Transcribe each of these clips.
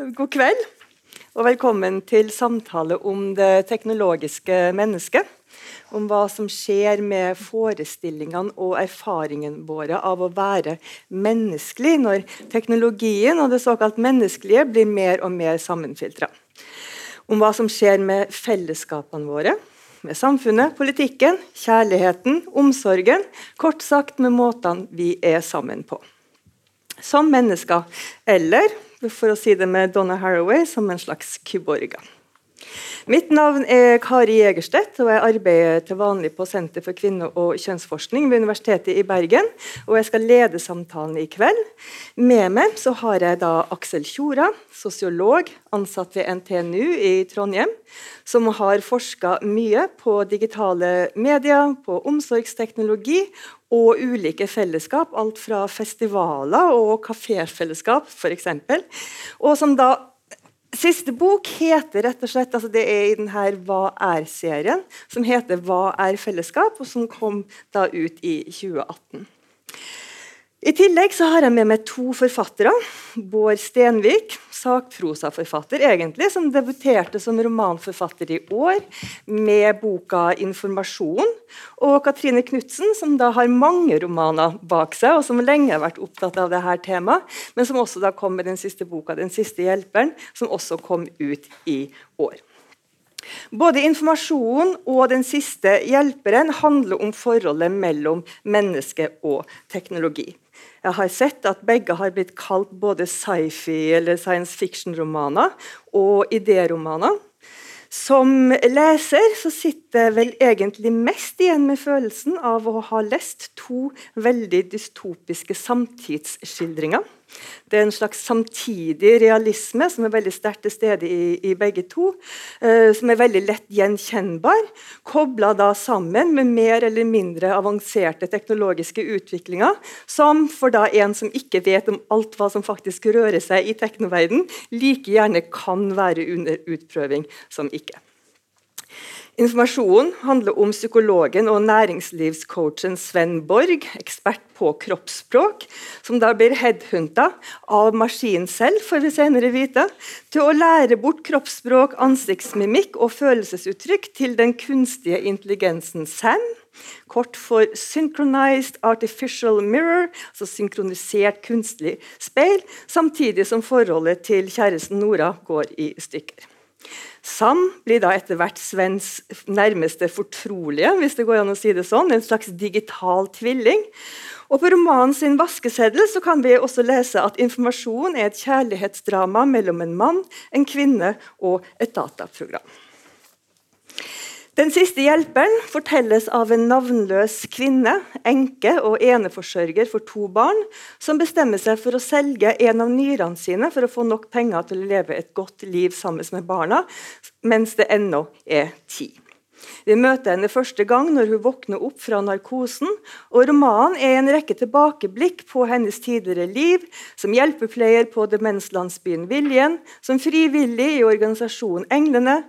God kveld, og velkommen til samtale om det teknologiske mennesket. Om hva som skjer med forestillingene og erfaringene våre av å være menneskelig når teknologien og det såkalt menneskelige blir mer og mer sammenfiltra. Om hva som skjer med fellesskapene våre, med samfunnet, politikken, kjærligheten, omsorgen. Kort sagt med måtene vi er sammen på. Som mennesker, eller for å si det med Donna Haraway, som en slags kyborger. Mitt navn er Kari Jegerstedt, og jeg arbeider til vanlig på Senter for kvinne- og kjønnsforskning ved Universitetet i Bergen. Og jeg skal lede samtalen i kveld. Med meg så har jeg da Aksel Tjora, sosiolog, ansatt ved NTNU i Trondheim, som har forska mye på digitale medier, på omsorgsteknologi og ulike fellesskap, alt fra festivaler og kaféfellesskap f.eks. Og som da Siste bok heter rett og slett, altså det er i denne Hva er-serien, som heter Hva er fellesskap?, og som kom da ut i 2018. I tillegg så har jeg med meg to forfattere. Bård Stenvik, sakprosaforfatter egentlig, som debuterte som romanforfatter i år med boka 'Informasjon'. Og Katrine Knutsen, som da har mange romaner bak seg, og som lenge har vært opptatt av dette temaet, men som også da kom med den siste boka 'Den siste hjelperen', som også kom ut i år. Både informasjonen og den siste hjelperen handler om forholdet mellom menneske og teknologi. Jeg har sett at begge har blitt kalt både sci-fi eller science fiction-romaner og idéromaner. Som leser så sitter jeg vel egentlig mest igjen med følelsen av å ha lest to veldig dystopiske samtidsskildringer. Det er en slags samtidig realisme som er veldig sterkt til stede i, i, begge to. Eh, som er veldig lett gjenkjennbar, kobla sammen med mer eller mindre avanserte teknologiske utviklinger, som for da en som ikke vet om alt hva som faktisk rører seg i teknoverden, like gjerne kan være under utprøving som ikke. Informasjonen handler om psykologen og næringslivscoachen Sven Borg, ekspert på kroppsspråk, som da blir headhunta av maskinen selv, får vi senere vite, til å lære bort kroppsspråk, ansiktsmimikk og følelsesuttrykk til den kunstige intelligensen SAM. Kort for Synchronized Artificial Mirror, altså synkronisert kunstig speil, samtidig som forholdet til kjæresten Nora går i stykker. Sam blir da etter hvert Svens nærmeste fortrolige, hvis det går an å si det sånn, en slags digital tvilling. Og På romanen sin 'Vaskeseddel' kan vi også lese at informasjon er et kjærlighetsdrama mellom en mann, en kvinne og et dataprogram. Den siste hjelperen fortelles av en navnløs kvinne, enke og eneforsørger for to barn, som bestemmer seg for å selge en av nyrene sine for å få nok penger til å leve et godt liv sammen med barna, mens det ennå er tid. Vi møter henne første gang når hun våkner opp fra narkosen. og Romanen er en rekke tilbakeblikk på hennes tidligere liv som hjelpepleier på demenslandsbyen Viljen, som frivillig i organisasjonen Englene,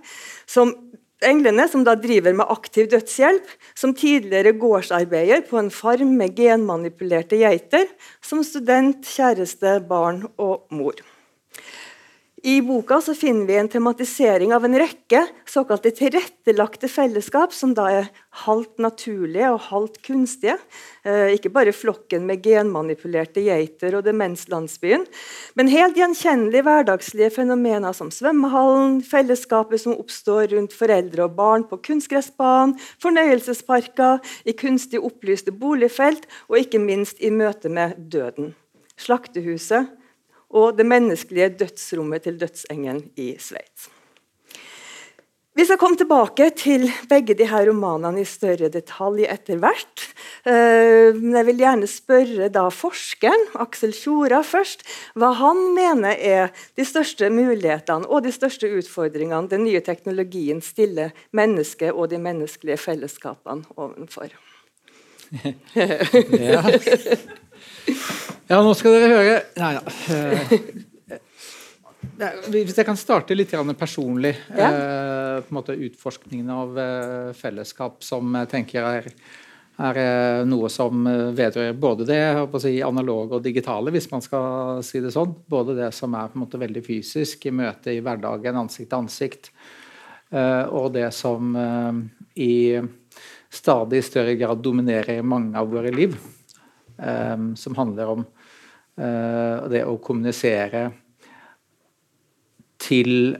som Englene, som da driver med aktiv dødshjelp, som tidligere gårdsarbeider på en farm med genmanipulerte geiter, som student, kjæreste, barn og mor. I boka finner vi en tematisering av en rekke såkalte tilrettelagte fellesskap, som da er halvt naturlige og halvt kunstige. Eh, ikke bare flokken med genmanipulerte geiter og demenslandsbyen, men helt gjenkjennelige hverdagslige fenomener som svømmehallen, fellesskapet som oppstår rundt foreldre og barn på kunstgressbanen, fornøyelsesparker, i kunstig opplyste boligfelt og ikke minst i møte med døden. Slaktehuset og det menneskelige dødsrommet til dødsengelen i Sveits. Vi skal komme tilbake til begge disse romanene i større detalj etter hvert. Eh, men jeg vil gjerne spørre da forskeren Aksel Tjora først, hva han mener er de største mulighetene og de største utfordringene den nye teknologien stiller mennesket og de menneskelige fellesskapene overfor. ja. Ja, nå skal dere høre Nei da. Eh, hvis jeg kan starte litt personlig. Ja. Eh, på en måte Utforskningen av eh, fellesskap som jeg tenker er er eh, noe som vedrører både det si, analoge og digitale, hvis man skal si det sånn. Både det som er på en måte veldig fysisk, i møte i hverdagen, ansikt til ansikt, og det som i stadig større grad dominerer mange av våre liv. Som handler om det å kommunisere til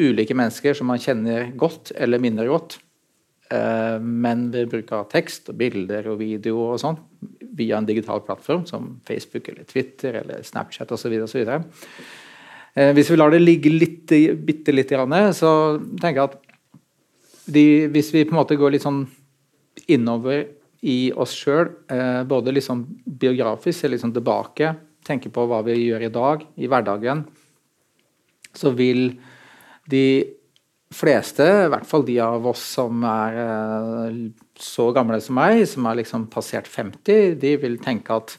ulike mennesker som man kjenner godt eller mindre godt. Eh, men ved bruk av tekst og bilder og video og sånn via en digital plattform som Facebook eller Twitter eller Snapchat osv. Eh, hvis vi lar det ligge litt, bitte litt, så tenker jeg at de, hvis vi på en måte går litt sånn innover i oss sjøl, eh, både liksom biografisk, eller liksom tilbake, tenke på hva vi gjør i dag, i hverdagen, så vil de fleste, i hvert fall de av oss som er eh, så gamle som meg, som er liksom passert 50, de vil tenke at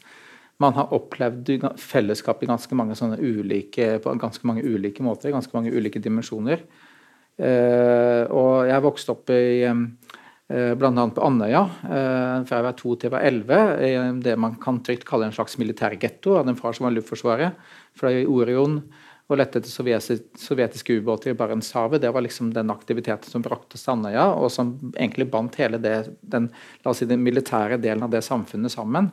man har opplevd fellesskap i ganske mange, ulike, på ganske mange ulike måter, ganske mange ulike dimensjoner. Uh, og jeg vokste opp i bl.a. på Andøya fra jeg var to til jeg var elleve. I det man kan trygt kalle en slags militærgetto. av en far som var i Luftforsvaret. Fra Orion og lette etter sovjetiske ubåter i Barentshavet. Det var liksom den aktiviteten som brakte oss til Andøya, og som egentlig bandt hele det, den, si, den militære delen av det samfunnet sammen.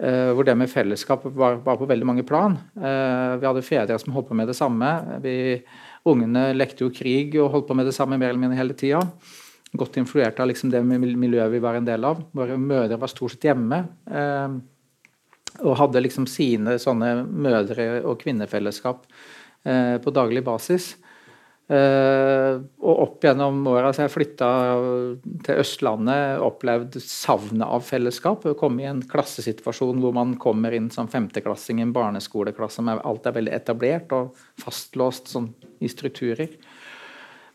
Uh, hvor det med fellesskap var, var, på veldig mange plan. Uh, vi hadde fedre som holdt på med det samme. Vi, ungene lekte jo krig og holdt på med det samme mer eller mindre hele tida. Godt influert av liksom det miljøet vi var en del av. Våre mødre var stort sett hjemme. Eh, og hadde liksom sine sånne mødre- og kvinnefellesskap Eh, på daglig basis. Eh, og opp gjennom åra har jeg flytta til Østlandet, opplevd savnet av fellesskap. Komme i en klassesituasjon hvor man kommer inn som femteklassing i en barneskoleklasse med alt er veldig etablert og fastlåst sånn, i strukturer.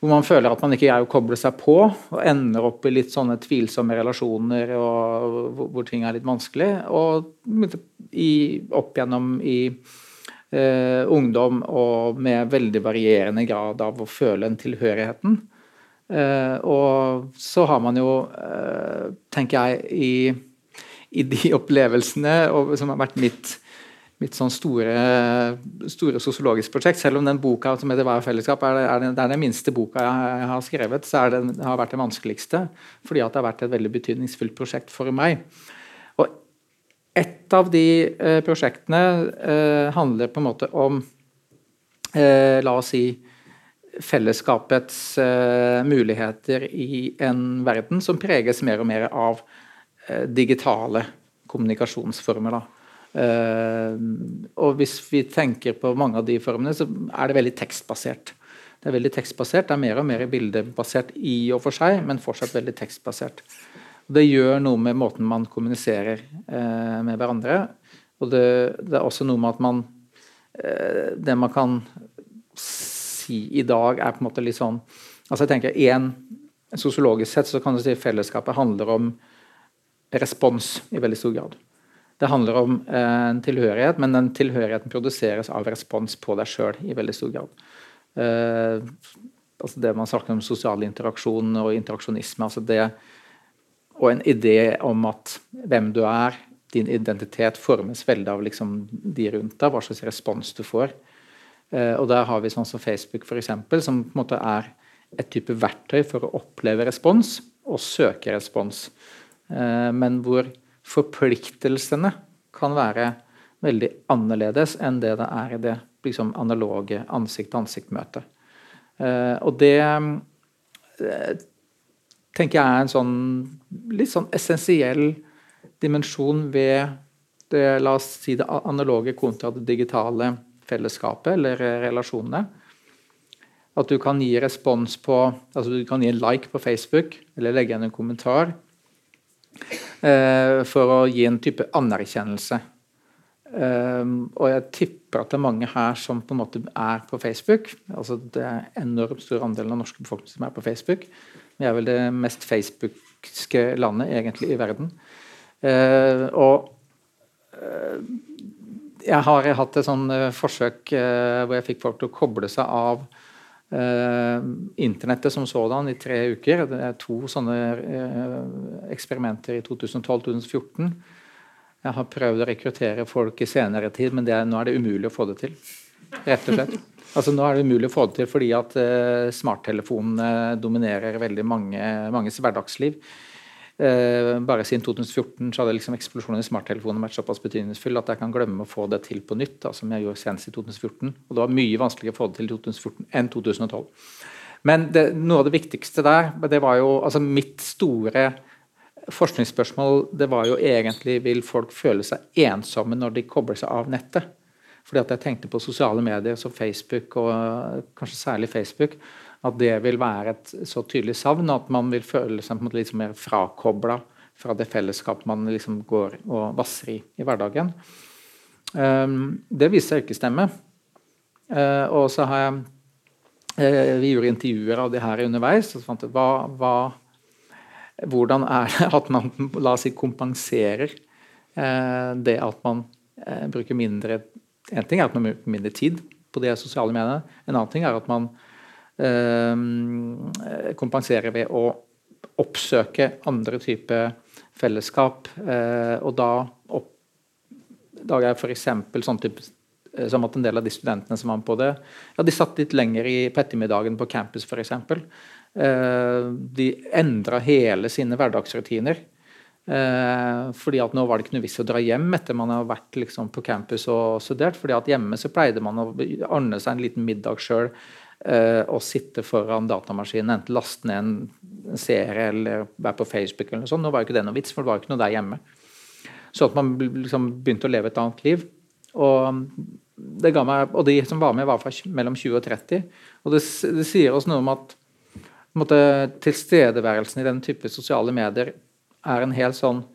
Hvor man føler at man ikke greier å koble seg på, og ender opp i litt sånne tvilsomme relasjoner og, hvor ting er litt vanskelig. Og i, opp gjennom i eh, ungdom og med veldig varierende grad av å føle en tilhørigheten. Eh, og så har man jo, eh, tenker jeg, i, i de opplevelsene og, som har vært mitt, mitt sånn store, store sosiologisk prosjekt. Selv om den boka som heter 'Hver fellesskap' er, er, den, er den minste boka jeg, har skrevet, så det har vært den vanskeligste. Fordi at det har vært et veldig betydningsfullt prosjekt for meg. Og Et av de eh, prosjektene eh, handler på en måte om eh, La oss si fellesskapets eh, muligheter i en verden som preges mer og mer av eh, digitale kommunikasjonsformer. Eh, og hvis vi tenker på mange av de formene, så er det veldig tekstbasert. Det er veldig tekstbasert, det er mer og mer bildebasert i og for seg, men fortsatt veldig tekstbasert. Det gjør noe med måten man kommuniserer eh, med hverandre. Og det, det, er også noe med at man eh, Det man kan si i dag, er på en måte litt sånn altså jeg tenker en, Sosiologisk sett så kan du si fellesskapet handler om respons i veldig stor grad. Det handler om eh, en tilhørighet, men den tilhørigheten produseres av respons på deg sjøl i veldig stor grad. Eh, altså det man snakker om sosial interaksjon og interaksjonisme. altså det og en idé om at hvem du er, din identitet, formes veldig av liksom de rundt deg, hva slags respons du får. Eh, og Der har vi sånn som Facebook, for eksempel, som på en måte er et type verktøy for å oppleve respons og søke respons. Men hvor forpliktelsene kan være veldig annerledes enn det det er i det liksom, analoge ansikt-til-ansikt-møtet. Eh, og det tenker jeg er en sånn litt sånn essensiell dimensjon ved det, la oss si det analoge kontra det digitale fellesskapet eller relasjonene. At du kan gi respons på altså Du kan gi en like på Facebook eller legge igjen en kommentar eh, for å gi en type anerkjennelse. Um, og jeg tipper at det er mange her som på en måte er på Facebook. altså Det er enormt stor andel av norske befolkning som er på Facebook. Vi er vel det mest facebookske landet egentlig i verden. Uh, og jeg har hatt et sånn forsøk hvor jeg fikk folk til å koble seg av internettet som sådan i tre uker. Det er to sånne uh, eksperimenter i 2012-2014. Jeg har prøvd å rekruttere folk i senere tid, men er, nå er det umulig å få det til. Rett og slett. Altså, nå er det umulig å få det til fordi at uh, smarttelefonene dominerer veldig mange, manges hverdagsliv. Uh, bare siden 2014 så hadde liksom eksplosjonen i smarttelefoner vært såpass betydningsfull at jeg kan glemme å få det til på nytt, da, som jeg gjorde senest i 2014. Og det var mye vanskeligere å få det til i 2014 enn 2012. Men det, noe av det viktigste der, det var jo altså mitt store forskningsspørsmål det var jo egentlig vil folk føle seg ensomme når de kobler seg av nettet. Fordi at jeg tenkte på sosiale medier som Facebook, og kanskje særlig Facebook at det vil være et så tydelig savn at man vil føle seg på en måte litt mer frakobla fra det fellesskapet man liksom går og vasser i i hverdagen. Um, det viser seg ikke stemme. Uh, og så har jeg uh, Vi gjorde intervjuer av det her underveis. og så fant jeg hva, hva, Hvordan er det at man la oss si, kompenserer uh, det at man bruker mindre En ting er at man bruker mindre tid på de sosiale mediene. En annen ting er at man Eh, kompensere ved å oppsøke andre typer fellesskap. Eh, og da oppdaga jeg f.eks. sånn type eh, som at en del av de studentene som var med på det, ja, de satt litt lenger i, ettermiddagen på campus f.eks. Eh, de endra hele sine hverdagsrutiner. Eh, fordi at nå var det ikke noe vits å dra hjem etter man har vært liksom, på campus og studert. fordi at hjemme så pleide man å ordne seg en liten middag sjøl å sitte foran datamaskinen, enten laste ned en serie eller være på Facebook. eller noe sånt. Nå var jo ikke det noe vits, for det var jo ikke noe der hjemme. Så at man liksom begynte å leve et annet liv. Og, ga meg, og de som var med, var fra mellom 20 og 30. Og det, det sier oss noe om at måte, tilstedeværelsen i den type sosiale medier er en helt sånn eh,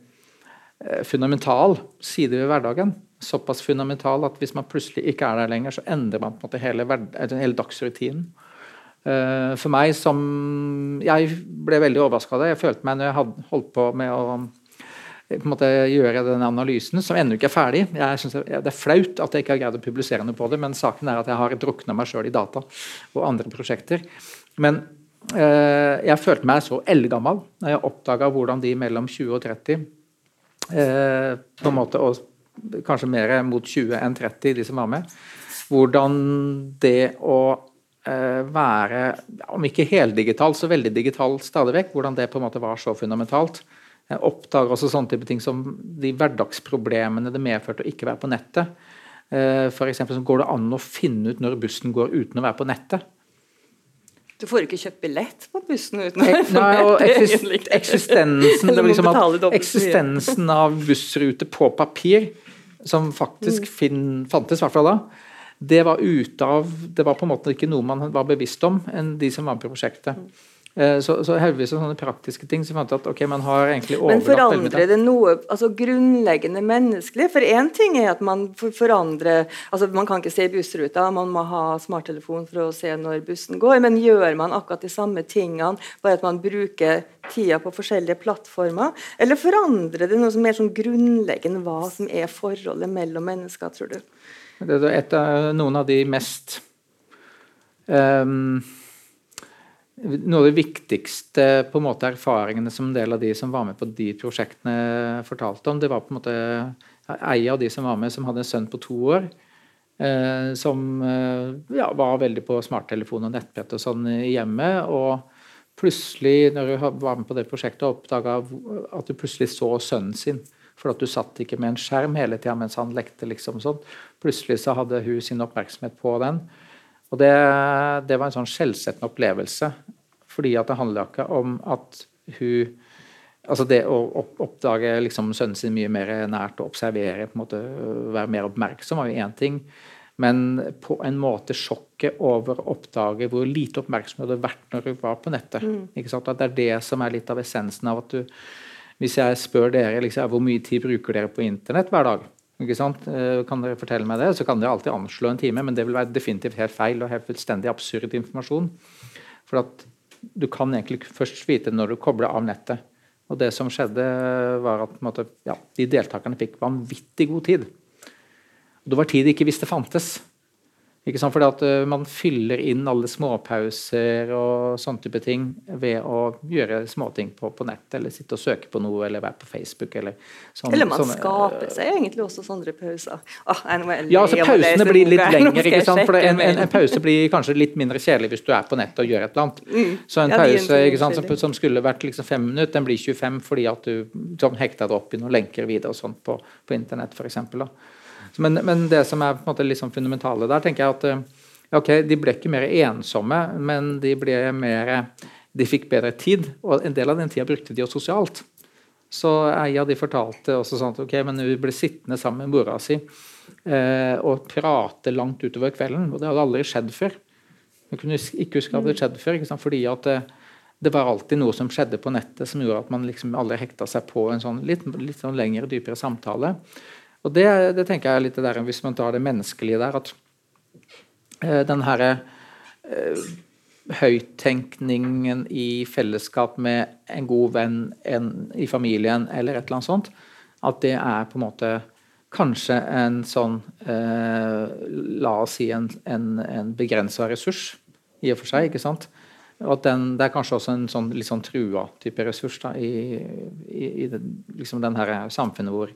fundamental side ved hverdagen såpass fundamental at hvis man plutselig ikke er der lenger, så endrer man på en måte hele, hele dagsrutinen. Uh, for meg som Jeg ble veldig overraska av det. Jeg følte meg når jeg hadde holdt på med å på en måte gjøre den analysen, som ennå ikke er ferdig. Jeg synes Det er flaut at jeg ikke har greid å publisere noe på det, men saken er at jeg har drukna meg sjøl i data og andre prosjekter. Men eh, jeg følte meg så eldgammel når jeg oppdaga hvordan de mellom 20 og 30 uh, på en måte, og kanskje mer mot 20 enn 30, de som var med. Hvordan det å eh, være, om ikke heldigital, så veldig digital stadig vekk, hvordan det på en måte var så fundamentalt. Jeg oppdager også sånne type ting som de hverdagsproblemene det medførte å ikke være på nettet. Eh, F.eks. går det an å finne ut når bussen går uten å være på nettet. Du får ikke kjøpt billett på bussen uten å og eksist, eksistensen, liksom eksistensen av bussrute på papir som faktisk mm. fin, fantes, i hvert fall da, det var ute av Det var på en måte ikke noe man var bevisst om enn de som var med på prosjektet. Eh, så, så heldigvis sånne praktiske ting som fant at ok, man har egentlig Men forandrer det noe altså grunnleggende menneskelig? For én ting er at man forandrer altså Man kan ikke se bussruta, man må ha smarttelefon for å se når bussen går. Men gjør man akkurat de samme tingene, bare at man bruker tida på forskjellige plattformer? Eller forandrer det noe som er sånn grunnleggende hva som er forholdet mellom mennesker, tror du? Det er et av, noen av de mest um noe av de viktigste måte erfaringene som en del av de som var med på de prosjektene, fortalte om, det var på en måte ei av de som var med, som hadde en sønn på to år. Eh, som eh, ja, var veldig på smarttelefon og nettbrett og sånn hjemme. Og plutselig, når du var med på det prosjektet, oppdaga at du plutselig så sønnen sin. For at du satt ikke med en skjerm hele tida mens han lekte. liksom sånn. Plutselig så hadde hun sin oppmerksomhet på den. Og det, det var en sånn skjellsettende opplevelse. Fordi at det handla ikke om at hun Altså det å oppdage liksom sønnen sin mye mer nært og observere, på en måte være mer oppmerksom, var jo én ting. Men på en måte sjokket over å oppdage hvor lite oppmerksomhet det hadde vært når hun var på nettet. Mm. At det er det som er litt av essensen av at du Hvis jeg spør dere liksom, hvor mye tid bruker dere på internett hver dag, ikke sant? Kan dere fortelle meg det? Så kan dere alltid anslå en time, men det vil være definitivt helt feil og helt fullstendig absurd informasjon. For at du kan egentlig først vite når du kobler av nettet. Og det som skjedde, var at måte, ja, de deltakerne fikk vanvittig god tid. Og det var tid de ikke visste fantes. Ikke sant? Fordi at uh, Man fyller inn alle småpauser og sånne type ting ved å gjøre småting på, på nett, eller sitte og søke på noe, eller være på Facebook. Eller, sånn, eller man sånne, skaper seg egentlig også sånne pauser. Oh, ja, altså Pausene blir litt lengre. ikke sant? For en, en, en, pause blir kanskje litt mindre kjedelig hvis du er på nettet og gjør et eller annet. Mm. Så en ja, pause ikke sant, som, som, skulle vært liksom fem minutter, den blir 25 fordi at du sånn, hekta det opp i noen lenker videre og sånt på, på internett f.eks. Men, men, det som er på en måte liksom fundamentale der, tenker jeg at eh, ok, de ble ikke mer ensomme, men de ble mer de fikk bedre tid, og en del av den tida brukte de jo sosialt. Så ei av de fortalte også sånn at ok, men hun ble sittende sammen med mora si eh, og prate langt utover kvelden. Og det hadde aldri skjedd før. Hun kunne ikke huske at det hadde skjedd før, fordi at eh, det, var alltid noe som skjedde på nettet som gjorde at man liksom aldri hekta seg på en sånn litt, litt sånn lengre, dypere samtale. Og det, det, tenker jeg litt der, Hvis man tar det menneskelige der, at eh, den herre eh, høyttenkningen i fellesskap med en god venn en, i familien eller et eller annet sånt, at det er på en måte kanskje en sånn eh, La oss si en, en, en begrensa ressurs i og for seg. ikke sant? Og at den, Det er kanskje også en sånn, litt sånn trua type ressurs da, i, i, i den, liksom den her samfunnet hvor,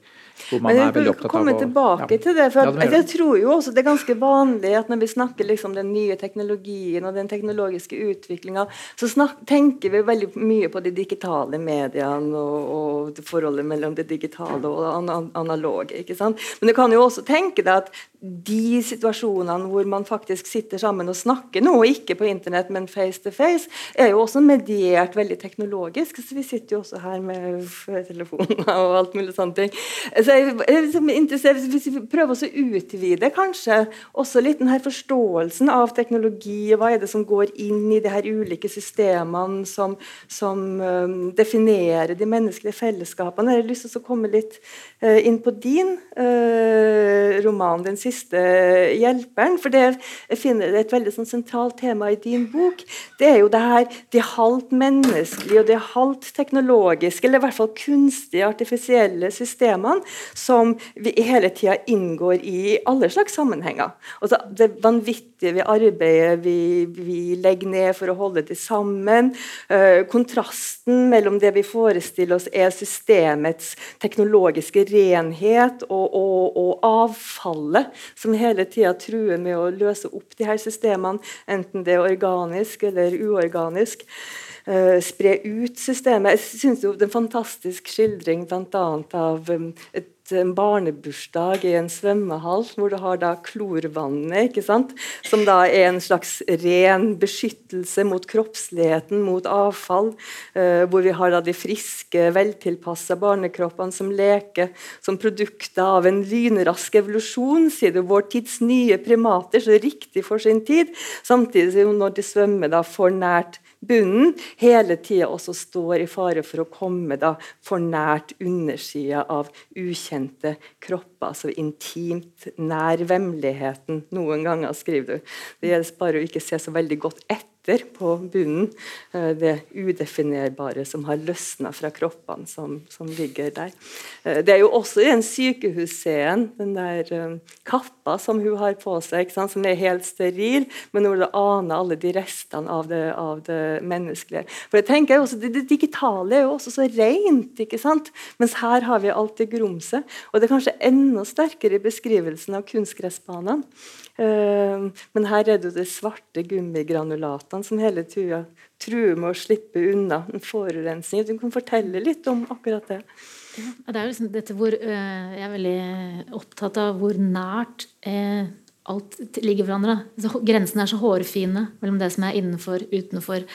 hvor man er veldig opptatt av å komme tilbake ja. til det. for ja, Jeg tror jo også det er ganske vanlig at når vi snakker liksom den nye teknologien og den teknologiske utviklinga, så snak, tenker vi veldig mye på de digitale mediene og, og forholdet mellom det digitale og det analoge. ikke sant? Men du kan jo også tenke deg at de situasjonene hvor man faktisk sitter sammen og snakker nå, ikke på internett, men face to face, er jo også mediert veldig teknologisk. Så vi sitter jo også her med telefoner og alt mulig sånne ting. Så jeg er liksom interessert, Hvis vi prøver å utvide kanskje også litt den her forståelsen av teknologi, og hva er det som går inn i de her ulike systemene som, som definerer de menneskelige fellesskapene, jeg har lyst til å komme litt uh, inn på din uh, roman, den siste hjelperen. For det jeg finner et veldig sånn sentralt tema i din bok. Det er jo det her de halvt menneskelige og de halvt teknologiske, eller i hvert fall kunstige, artifisielle systemene som vi hele tida inngår i alle slags sammenhenger. Altså, det vanvittige ved arbeidet vi, vi, legger ned for å holde det sammen. Uh, kontrasten mellom det vi forestiller oss er systemets teknologiske renhet og, og, og avfallet som hele tida truer med å løse opp de her systemene, enten det er organisk eller uorganisk. Uh, spre ut systemet. Jeg synes jo Det er en fantastisk skildring bl.a. av um, et en barnebursdag i en svømmehall, hvor du har da klorvannet, ikke sant? som da er en slags ren beskyttelse mot kroppsligheten, mot avfall. Eh, hvor vi har da de friske, veltilpassa barnekroppene som leker som produkter av en lynrask evolusjon, sier du, vår tids nye primater, så riktig for sin tid. Samtidig som når de svømmer da for nært bunnen hele tida også står i fare for å komme da for nært undersida av ukjente kropper. Altså intimt nær vemmeligheten. Noen ganger, skriver du. Det gjelder bare å ikke se så veldig godt etter etter på bunnen. Eh, det udefinerbare som har løsna fra kroppene som, som, ligger der. Eh, det er jo også i den sykehusscenen, den der eh, kappa som hun har på seg, som er helt steril, men hvor du aner alle de restene av det, av det menneskelige. For jeg tenker også, det, det, digitale er jo også så rent, ikke sant? mens her har vi alt det grumset. Og det er kanskje enda sterkere i beskrivelsen av kunstgressbanene. Ehm, men her er det jo de svarte gummigranulatene som hele tida truer med å slippe unna en forurensning. Du kan fortelle litt om akkurat det. Ja, det er liksom dette hvor øh, Jeg er veldig opptatt av hvor nært eh, alt ligger hverandre. Så grensene er så hårfine mellom det som er innenfor, utenfor,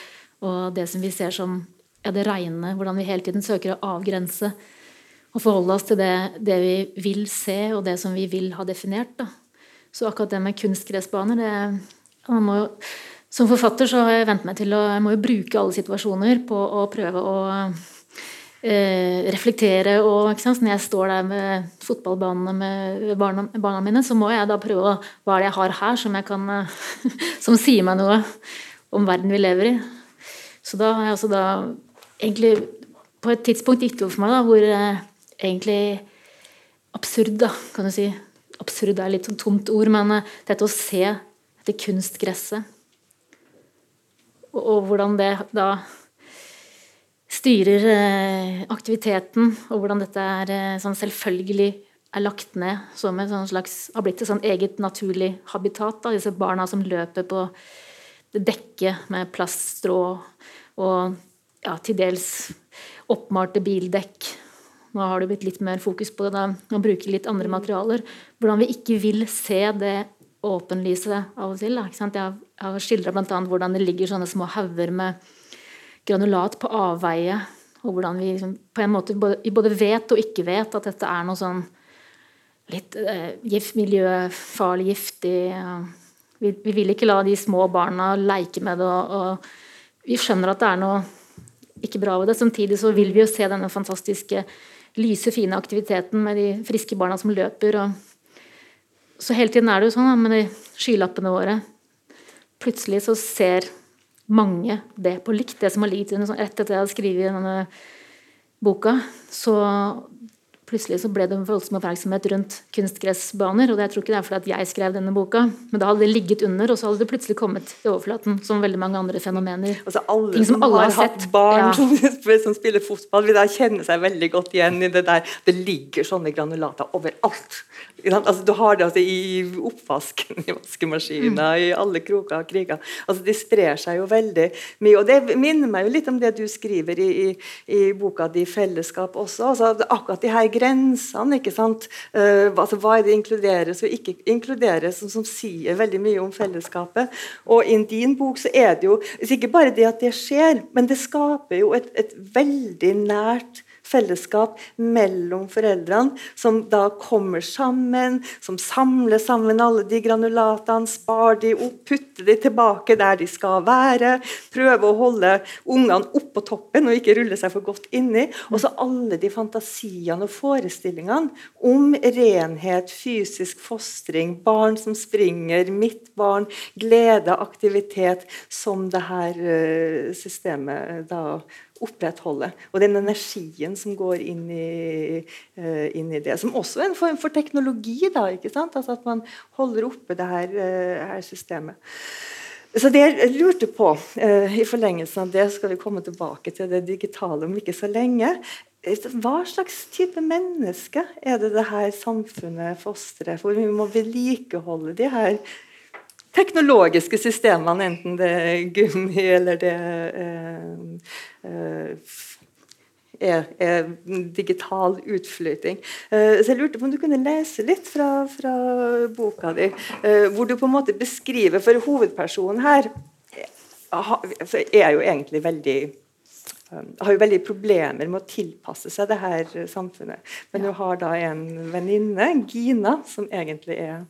og det som vi ser som ja, det reine. Hvordan vi hele tiden søker å avgrense og forholde oss til det, det vi vil se, og det som vi vil ha definert. da. Så akkurat det med kunstgressbaner det, jo, Som forfatter så har jeg vent meg til å jeg må jo bruke alle situasjoner på å prøve å eh, reflektere. og Når jeg står der med fotballbanene med barna, barna, mine, så må jeg da prøve å Hva er det jeg har her som, jeg kan, som sier meg noe om verden vi lever i? Så da har jeg altså da egentlig på et tidspunkt gitt opp for meg da, hvor eh, egentlig absurd, da, kan du si absurd er litt sånn tomt ord, men eh, dette å se etter kunstgresset. Og, og hvordan det da styrer eh, aktiviteten, og hvordan dette er eh, sånn selvfølgelig er lagt ned som et sånn slags, har blitt et sånn eget naturlig habitat. Da. Disse barna som løper på dekket med plaststrå og ja, til dels oppmalte bildekk. Nå har det blitt litt mer fokus på det å bruke litt andre materialer. Hvordan vi ikke vil se det åpenlyset av og til. Da, Jeg har skildra bl.a. hvordan det ligger sånne små hauger med granulat på avveie. Og hvordan vi liksom, på en måte både, både, vet og ikke vet at dette er noe sånn litt eh, gift, miljøfarlig, giftig vi, vi, vil ikke la de små barna leke med det. Og, og vi skjønner at det er noe ikke bra ved det. Samtidig så vil vi jo se denne fantastiske lyse, fine aktiviteten med de friske barna som løper. Og så hele tiden er det jo sånn med de skylappene våre. Plutselig så ser mange det på likt. Det som har ligget under rett etter at jeg hadde skrevet denne boka, så plutselig så ble det en voldsom oppmerksomhet rundt kunstgressbaner. Og jeg tror ikke det er fordi jeg skrev denne boka, men da hadde det ligget under, og så hadde det plutselig kommet i overflaten, som veldig mange andre fenomener. Altså alle Ting som, som alle har, har hatt barn ja. som, som, spiller fotball, vil da kjenne seg veldig godt igjen i det der. Det ligger sånne granulater overalt. Altså, du har det altså, i oppvasken, i vaskemaskiner, mm. i alle kroker og kriger. Altså, de sprer seg jo veldig mye. og Det minner meg jo litt om det du skriver i, i, i boka di 'Fellesskap' også. Altså, akkurat de her grensene. ikke sant? Uh, altså, hva er det inkluderes og ikke inkluderes, som, som, sier veldig mye om fellesskapet. Og i din bok så er det jo ikke bare det at det skjer, men det skaper jo et, et veldig nært fellesskap mellom foreldrene, som da kommer sammen, som samler sammen alle de granulatene, spar de opp, putter de tilbake der de skal være, prøver å holde ungene oppå toppen og ikke rulle seg for godt inni. Og så alle de fantasiene og forestillingene om renhet, fysisk fostring, barn som springer, mitt barn, glede, aktivitet, som det her eh, systemet da opprettholde. Og den energien som går inn i, uh, inn i, det. Som også er en form for teknologi. da, ikke? Altså At man holder oppe det her, uh, her systemet. Så det jeg lurte på, uh, i forlengelsen av det skal vi komme tilbake til det digitale om ikke så lenge. Hva slags type menneske er det det her samfunnet fostrer? For vi må vedlikeholde de her teknologiske systemene, enten det er gummi eller det eh, er, er, digital utflyting. Eh, så jeg lurte på om du kunne lese litt fra, fra boka di, eh, hvor du på en måte beskriver For hovedpersonen her er jo egentlig veldig har jo veldig problemer med å tilpasse seg det her samfunnet. Men hun har da en venninne, Gina, som egentlig er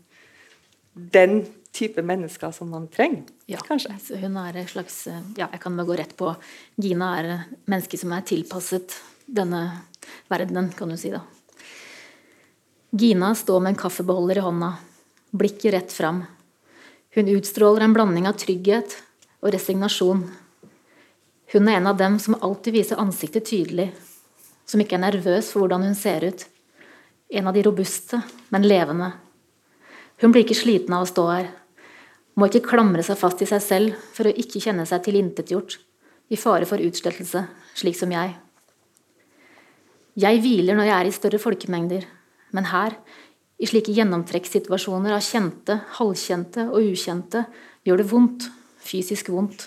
den type mennesker som man trenger. Ja, kanskje. hun er en slags ja, Jeg kan bare gå rett på Gina er menneske som er tilpasset denne verdenen, kan du si. da. Gina står med en kaffebeholder i hånda, blikket rett fram. Hun utstråler en blanding av trygghet og resignasjon. Hun er en av dem som alltid viser ansiktet tydelig, som ikke er nervøs for hvordan hun ser ut. En av de robuste, men levende. Hun blir ikke sliten av å stå her, må ikke klamre seg fast i seg selv for å ikke kjenne seg tilintetgjort, i fare for utslettelse, slik som jeg. Jeg hviler når jeg er i større folkemengder, men her, i slike gjennomtrekkssituasjoner av kjente, halvkjente og ukjente, gjør det vondt, fysisk vondt.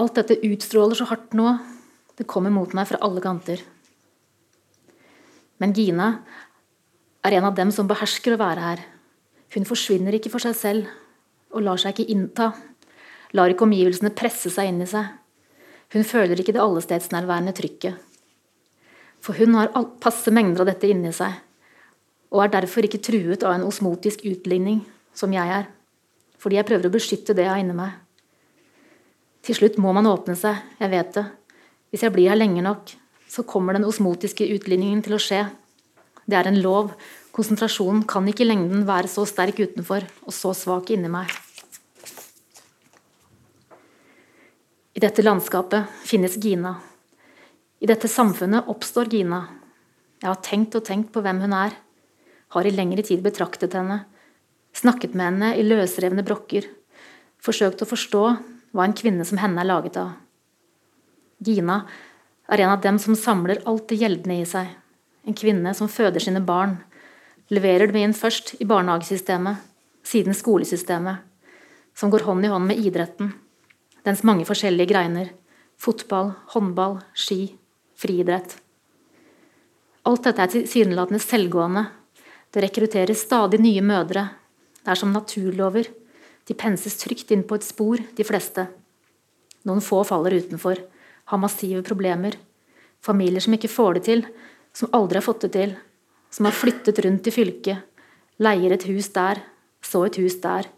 Alt dette utstråler så hardt nå, det kommer mot meg fra alle kanter. Men Gina er en av dem som behersker å være her. Hun forsvinner ikke for seg selv, og lar seg ikke innta. Lar ikke omgivelsene presse seg inn i seg. Hun føler ikke det allestedsnærværende trykket. For hun har passe mengder av dette inni seg, og er derfor ikke truet av en osmotisk utligning, som jeg er. Fordi jeg prøver å beskytte det jeg har inni meg. Til slutt må man åpne seg, jeg vet det. Hvis jeg blir her lenge nok, så kommer den osmotiske utligningen til å skje. Det er en lov, Konsentrasjonen kan ikke i lengden være så sterk utenfor og så svak inni meg. I dette landskapet finnes Gina. I dette samfunnet oppstår Gina. Jeg har tenkt og tenkt på hvem hun er, har i lengre tid betraktet henne, Snakket med henne i løsrevne brokker. Forsøkt å forstå hva en kvinne som henne er laget av. Gina er en av dem som samler alt det gjeldende i seg. En kvinne som føder sine barn. Leverer dem inn først i barnehagesystemet, siden skolesystemet. Som går hånd i hånd med idretten. Dens mange forskjellige greiner. Fotball, håndball, ski, friidrett. Alt dette er tilsynelatende selvgående. Det rekrutteres stadig nye mødre. Det er som naturlover. De penses trygt inn på et spor, de fleste. Noen få faller utenfor, har massive problemer. Familier som ikke får det til, som aldri har fått det til. Som har flyttet rundt i fylket, leier et hus der, så et hus der.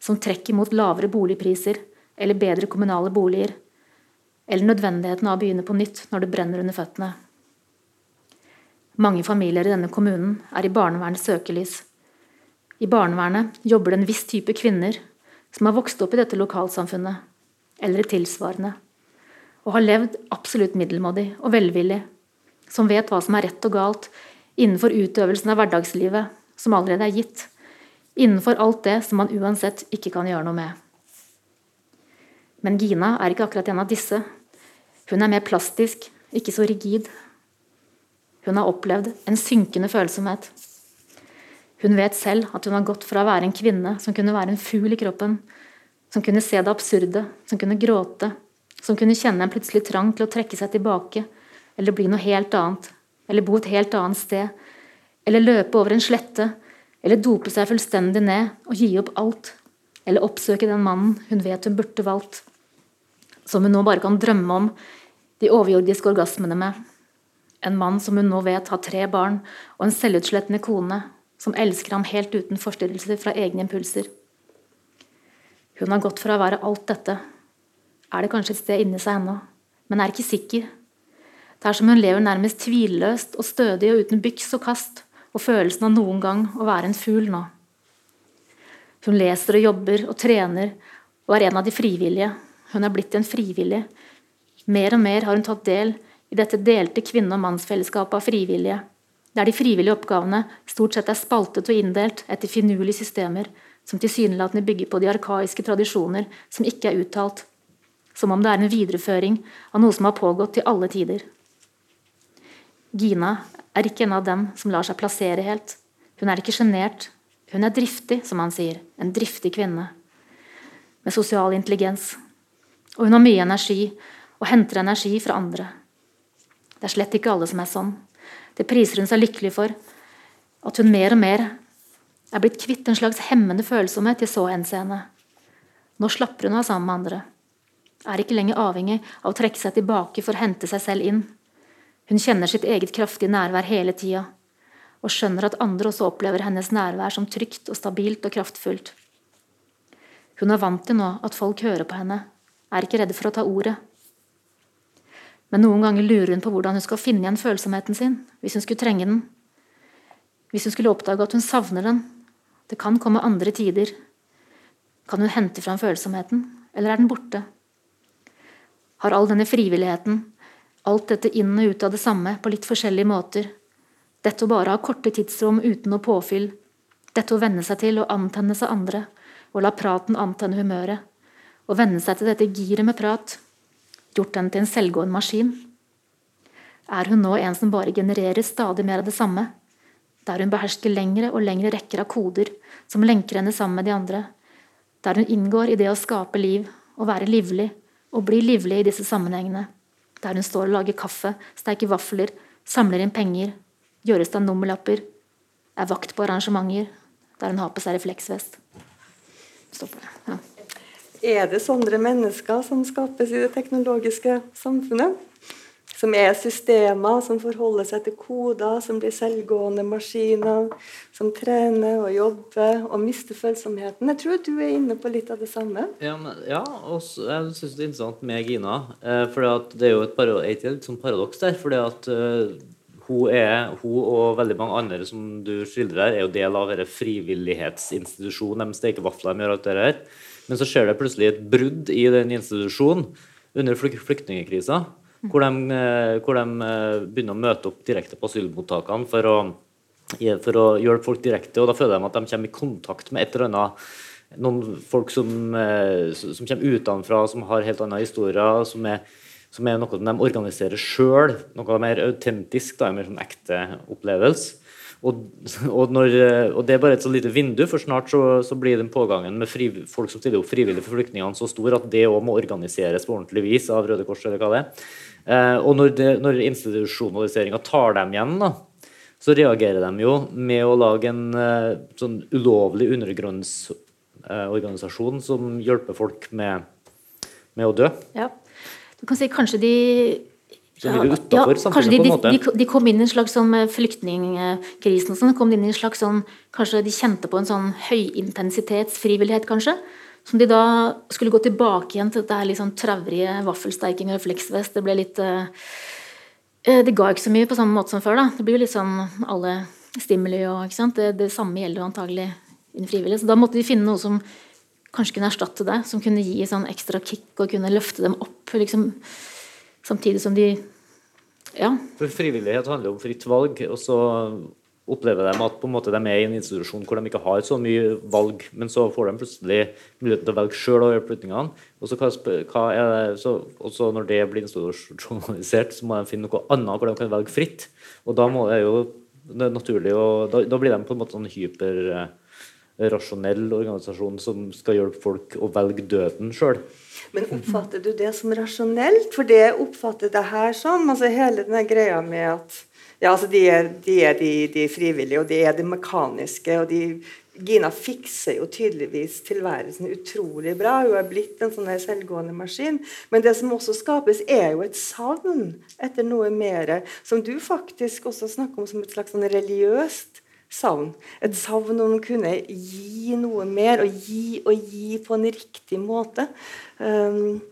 Som trekker mot lavere boligpriser eller bedre kommunale boliger. Eller nødvendigheten av å begynne på nytt når det brenner under føttene. Mange familier i denne kommunen er i barnevernets søkelys. I barnevernet jobber det en viss type kvinner som har vokst opp i dette lokalsamfunnet, eller i tilsvarende, og har levd absolutt middelmådig og velvillig, som vet hva som er rett og galt innenfor utøvelsen av hverdagslivet som allerede er gitt, innenfor alt det som man uansett ikke kan gjøre noe med. Men Gina er ikke akkurat en av disse. Hun er mer plastisk, ikke så rigid, hun har opplevd en synkende følsomhet. Hun vet selv at hun har gått fra å være en kvinne som kunne være en fugl i kroppen, som kunne se det absurde, som kunne gråte, som kunne kjenne en plutselig trang til å trekke seg tilbake, eller bli noe helt annet, eller bo et helt annet sted, eller løpe over en slette, eller dope seg fullstendig ned og gi opp alt, eller oppsøke den mannen hun vet hun burde valgt, som hun nå bare kan drømme om de overjordiske orgasmene med. En mann som hun nå vet har tre barn, og en selvutslettende kone som elsker ham helt uten forstyrrelser fra egne impulser. Hun har gått fra å være alt dette. Er det kanskje et sted inni seg ennå, men er ikke sikker. Det er som hun lever nærmest tvilløst og stødig og uten byks og kast, og følelsen av noen gang å være en fugl nå. Hun leser og jobber og trener og er en av de frivillige. Hun er blitt en frivillig. Mer og mer har hun tatt del i dette delte kvinne- og mannsfellesskapet av frivillige, der de frivillige oppgavene stort sett er spaltet og inndelt etter finurlige systemer som tilsynelatende bygger på de arkaiske tradisjoner som ikke er uttalt, som om det er en videreføring av noe som har pågått til alle tider. Gina er ikke en av dem som lar seg plassere helt. Hun er ikke sjenert. Hun er driftig, som han sier. En driftig kvinne. Med sosial intelligens. Og hun har mye energi, og henter energi fra andre. Det er slett ikke alle som er sånn. Det priser hun seg lykkelig for. At hun mer og mer er blitt kvitt en slags hemmende følsomhet i så henseende. Nå slapper hun av sammen med andre. Er ikke lenger avhengig av å trekke seg tilbake for å hente seg selv inn. Hun kjenner sitt eget kraftige nærvær hele tida, og skjønner at andre også opplever hennes nærvær som trygt og stabilt og kraftfullt. Hun er vant til nå at folk hører på henne, er ikke redde for å ta ordet. Men noen ganger lurer hun på hvordan hun skal finne igjen følsomheten sin hvis hun skulle trenge den. Hvis hun skulle oppdage at hun savner den. Det kan komme andre tider. Kan hun hente fram følsomheten, eller er den borte? Har all denne frivilligheten, alt dette inn og ut av det samme på litt forskjellige måter, dette å bare ha korte tidsrom uten noe påfyll, dette å venne seg til å antennes av andre, og la praten antenne humøret, og venne seg til dette giret med prat, gjort den til en selvgående maskin? Er hun nå en som bare genererer stadig mer av det samme? Der hun behersker lengre og lengre rekker av koder som lenker henne sammen med de andre? Der hun inngår i det å skape liv, og være livlig, og bli livlig i disse sammenhengene? Der hun står og lager kaffe, steker vafler, samler inn penger, gjøres stand nummerlapper, er vakt på arrangementer, der hun har på seg refleksvest. Stopp. Ja. Er det sånne mennesker som skapes i det teknologiske samfunnet? Som er systemer som forholder seg til koder, som blir selvgående maskiner, som trener og jobber og mister følsomheten. Jeg tror du er inne på litt av det samme. Ja, men, ja og jeg syns det er interessant med Gina. Eh, for det er jo et, et, sånn paradoks der. at uh, hun, hun og veldig mange andre som du skildrer her, er jo del av denne frivillighetsinstitusjonen. De steker vafler, de gjør alt det her. Men så skjer det plutselig et brudd i den institusjonen under flyktningkrisa, hvor de, eh, hvor de eh, begynner å møte opp direkte på asylmottakene for å for å hjelpe folk direkte. og Da føler de at de kommer i kontakt med et eller annet noen folk som, som kommer utenfra, som har helt andre historier, som er, som er noe de organiserer sjøl. Noe mer autentisk, da, en mer sånn ekte opplevelse. Og, og, når, og, Det er bare et så lite vindu, for snart så, så blir den pågangen med fri, folk som stiller opp frivillig for flyktningene, så stor at det òg må organiseres på ordentlig vis av Røde Kors. eller hva det er. Eh, og når, det, når institusjonaliseringa tar dem igjen, da, så reagerer de jo med å lage en eh, sånn ulovlig undergrunnsorganisasjon eh, som hjelper folk med, med å dø. Ja. Du kan si kanskje de som ja, kanskje de, de, de, kom inn i en slags sånn flyktningkrisen og sånn, kom inn i en slags sånn, Kanskje de kjente på en sånn høyintensitetsfrivillighet, kanskje. Som de da skulle gå tilbake igjen til dette her sånn travrige vaffelsteiking og refleksvest. Det ble litt uh, Det ga ikke så mye på samme måte som før. da. Det blir jo litt sånn alle stimuli og ikke sant? Det, det samme gjelder jo antagelig innen frivillig. Så da måtte de finne noe som kanskje kunne erstatte det. Som kunne gi sånn ekstra kick og kunne løfte dem opp. liksom Samtidig som de Ja. For frivillighet handler om fritt valg. og så opplever de at måte de er i en institusjon hvor de ikke har så mye valg, men så får de plutselig muligheten til å velge sjøl og gjøre flyttingene. Og så, hva er det, så, også når det blir institusjonalisert, så må de finne noe annet hvor de kan velge fritt. Og da må det jo det er naturlig, å, da, da blir de på en måte en hyperrasjonell organisasjon som skal hjelpe folk å velge døden sjøl. Men oppfatter du det som rasjonelt? For det oppfatter det her som altså hele denne greia med at ja, altså de er, de, er de, de, frivillige, og de er det mekaniske. og de, Gina fikser jo tydeligvis tilværelsen utrolig bra. Hun er blitt en sånn selvgående maskin. Men det som også skapes, er jo et savn etter noe mer, som du faktisk også snakker om som et slags sånn religiøst savn. Et savn om å kunne gi noe mer, og gi og gi på en riktig måte. Um,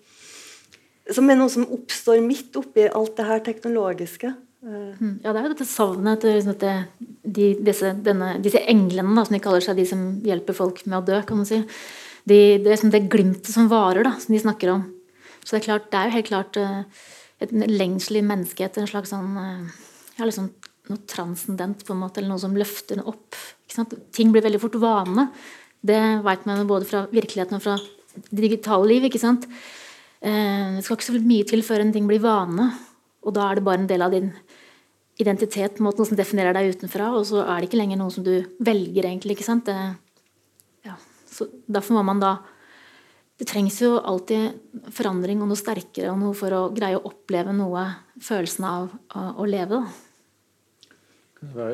som er noe som oppstår midt oppi alt det her teknologiske. Mm. Ja, det er jo dette savnet etter liksom de, disse, denne, disse, englene, da, som de kaller seg, de som hjelper folk med å dø, kan man si. De, det liksom det glimtet som varer, da, som de snakker om. Så det er, klart, det er jo helt klart uh, et lengsel i menneskehet, en slags sånn uh, ja, liksom noe transcendent, på en måte, eller noe som løfter den opp. Ting blir veldig fort vane. Det vet man både fra virkeligheten og fra det digitale liv. ikke sant? Det skal ikke så mye til før en ting blir vane. Og da er det bare en del av din identitet, noe som definerer deg utenfra. Og så er det ikke lenger noe som du velger, egentlig. ikke sant? Det, ja. så derfor må man da Det trengs jo alltid forandring og noe sterkere og noe for å greie å oppleve noe, følelsen av å, å leve. Da.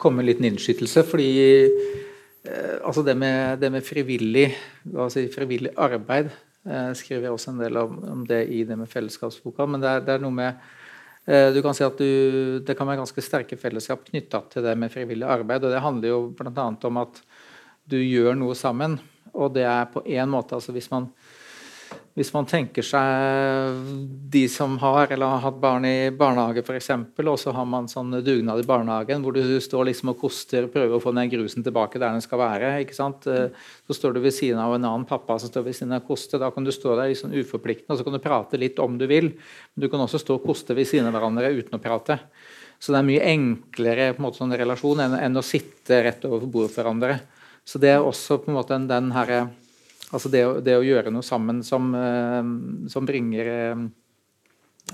komme med en liten innskytelse, fordi eh, altså det med, det med frivillig, si, frivillig arbeid jeg skriver også en del om, om, det i det med fellesskapsboka. Men det er, det er noe med eh, du kan si at du, Det kan være ganske sterke fellesskap knytta til det med frivillig arbeid. og Det handler jo bl.a. om at du gjør noe sammen. Og det er på én måte altså Hvis man hvis man tenker seg de som har eller har hatt barn i barnehage f.eks., og så har man sånn dugnad i barnehagen hvor du står liksom og koster og prøver å få den grusen tilbake der den skal være. ikke sant? Så står du ved siden av en annen pappa som står ved siden av koste. Da kan du stå der liksom uforpliktende og så kan du prate litt om du vil. Men du kan også stå og koste ved siden av hverandre uten å prate. Så det er mye enklere en måte sånn relasjon enn, enn å sitte rett overfor bordet for hverandre. Så det er også på en måte den, den herre Altså det, det, å gjøre noe sammen som, eh, som bringer eh,